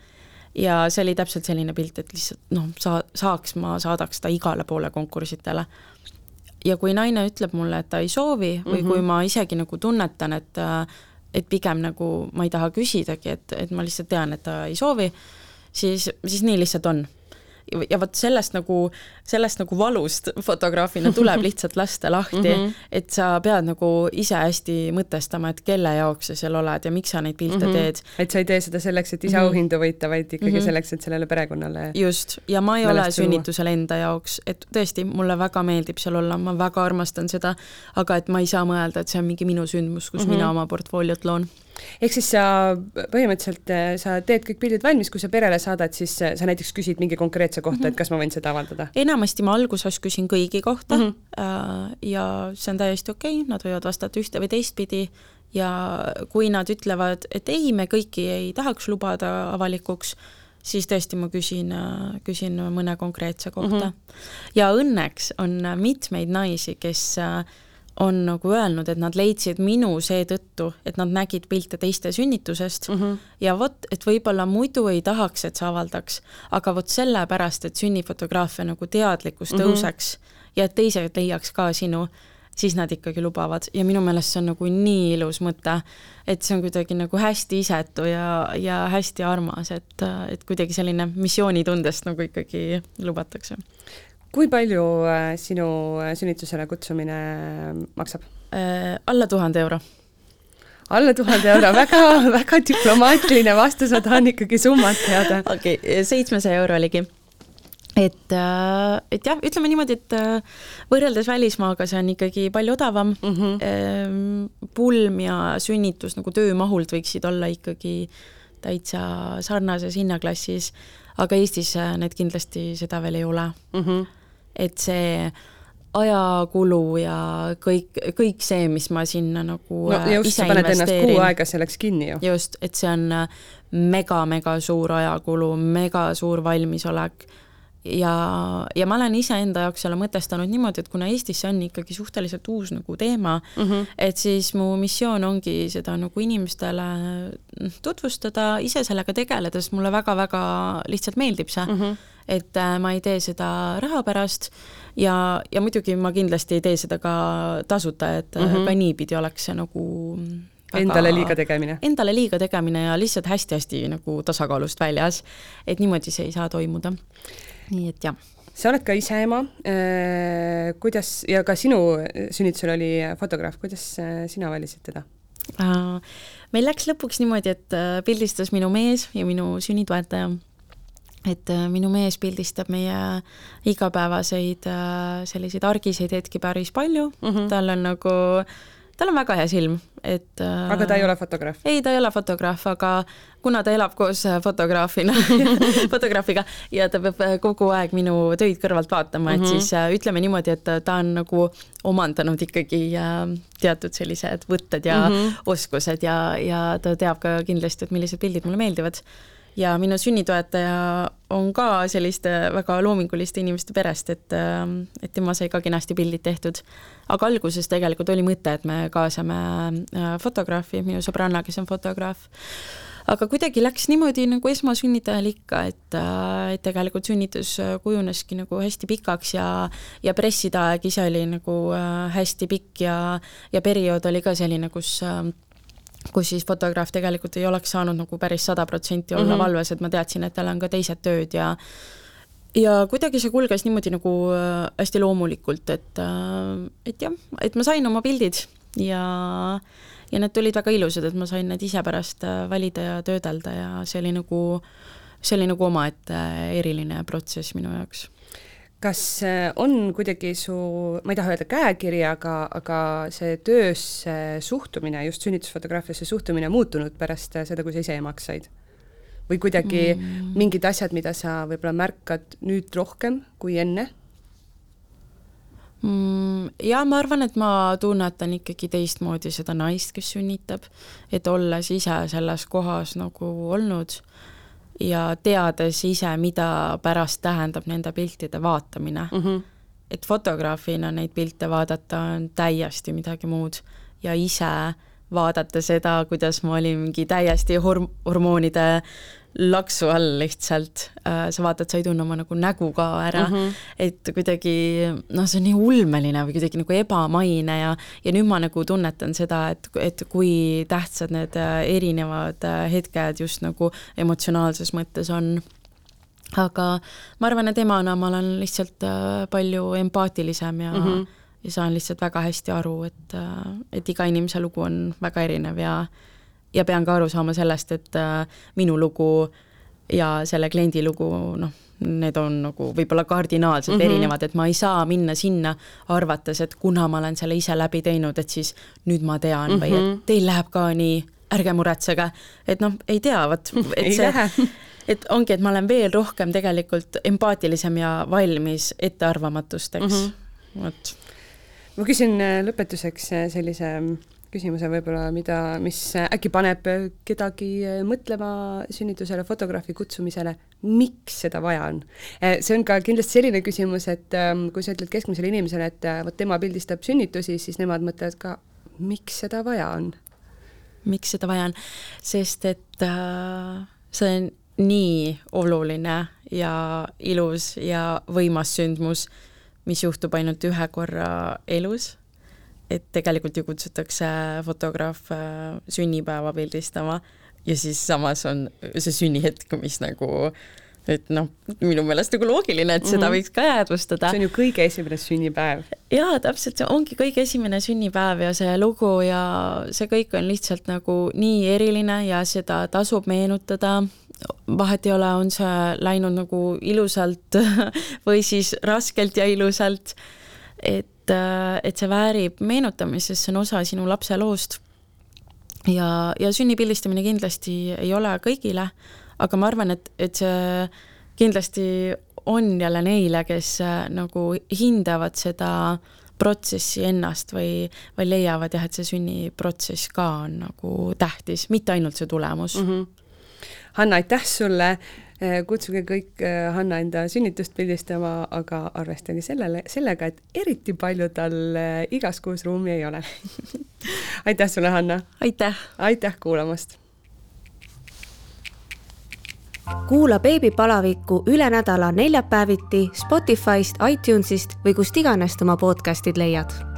Ja see oli täpselt selline pilt, et lihtsalt noh, sa, saaks, ma saadaks ta igale poole konkurssidele ja kui naine ütleb mulle, et ta ei soovi või mm -hmm. kui mhm. ma isegi nagu tunnetan, et et pigem nagu ma ei taha küsidagi, et, et ma lihtsalt tean, et ta ei soovi, siis, siis nii lihtsalt on ja vot sellest nagu, sellest nagu valust fotograafina tuleb lihtsalt lasta lahti mm, -hmm. et sa pead nagu ise hästi mõtestama, et kelle jaoks sa seal oled ja miks sa neid pilte mm -hmm. teed. et sa ei tee seda selleks, et ise mhm. auhindu võita, vaid ikkagi mm -hmm. selleks, et sellele perekonnale just, ja ma ei ole sünnitusel enda jaoks, et tõesti, mulle väga meeldib seal olla, ma väga armastan seda, aga et ma ei saa mõelda, et see on mingi minu sündmus, kus mm -hmm. mina oma portfooliot loon ehk siis sa põhimõtteliselt, äh, sa teed kõik pildid valmis, kui sa perele saadad, siis äh, sa näiteks küsid mingi konkreetse kohta mm, -hmm. et kas ma võin seda avaldada? enamasti ma alguses küsin kõigi kohta mm -hmm. ja see on täiesti okei okay,, nad võivad vastata ühte või teistpidi ja kui nad ütlevad, et ei, me kõiki ei tahaks lubada avalikuks, siis tõesti ma küsin, küsin mõne konkreetse kohta mm. -hmm. ja õnneks on mitmeid naisi, kes äh, on nagu öelnud, et nad leidsid minu seetõttu, et nad nägid pilte teiste sünnitusest mm -hmm. ja vot, et võib-olla muidu ei tahaks, et sa avaldaks, aga vot sellepärast, et sünnifotograafia nagu teadlikkus mhm. tõuseks mm -hmm. ja et teised leiaks ka sinu, siis nad ikkagi lubavad ja minu meelest see on nagu nii ilus mõte, et see on kuidagi nagu hästi isetu ja, ja hästi armas, et, et kuidagi selline missioonitundest nagu ikkagi lubatakse kui palju äh, sinu äh, sünnitusele kutsumine äh, maksab äh,? alla tuhande euro. alla tuhande euro, väga, väga diplomaatiline vastus, ma tahan ikkagi summat teada. okei okay,, seitsmesaja euro oligi et, et jah, ütleme niimoodi, et võrreldes välismaaga see on ikkagi palju odavam mm. -hmm. pulm ja sünnitus nagu töömahult võiksid olla ikkagi täitsa sarnases hinnaklassis, aga Eestis need kindlasti seda veel ei ole mm. -hmm et see ajakulu ja kõik, kõik see, mis ma sinna nagu no äh, just, sa paned ennast kuu aega selleks kinni ju. just, et see on mega-mega äh, suur ajakulu, mega suur valmisolek ja, ja ma olen iseenda jaoks selle mõtestanud niimoodi, et kuna Eestis see on ikkagi suhteliselt uus nagu teema mm, -hmm. et siis mu missioon ongi seda nagu inimestele noh, tutvustada, ise sellega tegeleda, sest mulle väga-väga lihtsalt meeldib see mm. -hmm et äh, ma ei tee seda raha pärast ja, ja muidugi ma kindlasti ei tee seda ka tasuta, et mm -hmm. ka niipidi oleks see nagu väga, endale liiga tegemine? Endale liiga tegemine ja lihtsalt hästi-hästi nagu tasakaalust väljas. et niimoodi see ei saa toimuda. Nii et jah. Sa oled ka ise ema, äh, kuidas, ja ka sinu sünnitusel oli fotograaf, kuidas sina valisid teda? meil läks lõpuks niimoodi, et pildistas minu mees ja minu sünnitoetaja. Et äh, minu mees pildistab meie igapäevaseid äh, selliseid argiseid hetki päris palju. Mm, -hmm. tal on nagu, tal on väga hea silm, et äh, aga ta ei ole fotograaf? ei, ta ei ole fotograaf, aga kuna ta elab koos fotograafina fotograafiga ja ta peab kogu aeg minu töid kõrvalt vaatama, et mm -hmm. siis ütleme niimoodi, et ta on nagu omandanud ikkagi teatud sellised võtted ja mm -hmm. oskused ja, ja ta teab ka kindlasti, et millised pildid mulle meeldivad ja minu sünnitoetaja on ka selliste väga loominguliste inimeste perest, et, et tema sai ka kenasti pildid tehtud. Aga alguses tegelikult oli mõte, et me kaasame äh, fotograafi, minu sõbranna, kes on fotograaf. aga kuidagi läks niimoodi nagu esmasünnitajal ikka, et, äh, et tegelikult sünnitus kujuneski nagu hästi pikaks ja, ja presside aeg ise oli nagu äh, hästi pikk ja, ja periood oli ka selline, kus kus siis fotograaf tegelikult ei oleks saanud nagu päris sada protsenti olla mm -hmm. valves, et ma teadsin, et tal on ka teised tööd ja ja kuidagi see kulges niimoodi nagu äh, hästi loomulikult, et, äh, et jah, et ma sain oma pildid ja, ja need tulid väga ilusad, et ma sain need ise pärast äh, valida ja töödelda ja see oli nagu, see oli nagu omaette eriline protsess minu jaoks kas on kuidagi su, ma ei taha öelda käekiri, aga, aga see töösse suhtumine, just sünnitusfotograafiasse suhtumine muutunud pärast seda, kui sa ise emaks said? Või kuidagi mm. mingid asjad, mida sa võib-olla märkad nüüd rohkem kui enne? mm,? Jaa, ma arvan, et ma tunnetan ikkagi teistmoodi seda naist, kes sünnitab, et olles ise selles kohas nagu olnud ja teades ise, mida pärast tähendab nende piltide vaatamine mm. -hmm. et fotograafina neid pilte vaadata on täiesti midagi muud ja ise vaadata seda, kuidas ma olin mingi täiesti horm-, hormoonide laksu all lihtsalt äh,, sa vaatad, sa ei tunne oma nagu nägu ka ära mm, -hmm. et kuidagi noh, see on nii ulmeline või kuidagi nagu ebamaine ja, ja nüüd ma nagu tunnetan seda, et, et kui tähtsad need äh, erinevad äh, hetked just nagu emotsionaalses mõttes on aga ma arvan, et emana ma olen lihtsalt äh, palju empaatilisem ja mm, -hmm. ja saan lihtsalt väga hästi aru, et, et iga inimese lugu on väga erinev ja ja pean ka aru saama sellest, et äh, minu lugu ja selle kliendi lugu, noh, need on nagu võib-olla kardinaalselt mm -hmm. erinevad, et ma ei saa minna sinna arvates, et kuna ma olen selle ise läbi teinud, et siis nüüd ma tean mm -hmm. või et mhm. teil läheb ka nii, ärge muretsege, et noh, ei tea, vot, et see et ongi, et ma olen veel rohkem tegelikult empaatilisem ja valmis ettearvamatusteks mm, -hmm. vot. ma küsin äh, lõpetuseks äh, sellise küsimuse võib-olla, mida, mis äkki paneb kedagi mõtlema sünnitusele, fotograafi kutsumisele, miks seda vaja on? see on ka kindlasti selline küsimus, et ähm, kui sa ütled keskmisele inimesele, et äh, vot tema pildistab sünnitusi, siis nemad mõtlevad ka, miks seda vaja on? miks seda vaja on? sest et äh, see on nii oluline ja ilus ja võimas sündmus, mis juhtub ainult ühe korra elus et tegelikult ju kutsutakse fotograaf äh, sünnipäeva pildistama ja siis samas on see sünnihetk, mis nagu et noh, minu meelest nagu loogiline, et seda mm -hmm. võiks ka jäädvustada. see on ju kõige esimene sünnipäev. jaa, täpselt, see ongi kõige esimene sünnipäev ja see lugu ja see kõik on lihtsalt nagu nii eriline ja seda tasub meenutada. vahet ei ole, on see läinud nagu ilusalt või siis raskelt ja ilusalt. et et, äh, et see väärib meenutamist, sest see on osa sinu lapse loost. ja, ja sünni pildistamine kindlasti ei ole kõigile, aga ma arvan, et, et see kindlasti on jälle neile, kes äh, nagu hindavad seda protsessi ennast või, või leiavad jah, et see sünniprotsess ka on nagu tähtis, mitte ainult see tulemus mm. -hmm. Hanna, aitäh sulle kutsuge kõik eh, Hanna enda sünnitust pildistama, aga arvestage sellele, sellega, et eriti palju tal eh, igas kuus ruumi ei ole aitäh sulle, Hanna! aitäh! aitäh kuulamast! kuula beebipalavikku üle nädala neljapäeviti Spotify'st, iTunes'ist või kust iganes oma podcast'id leiad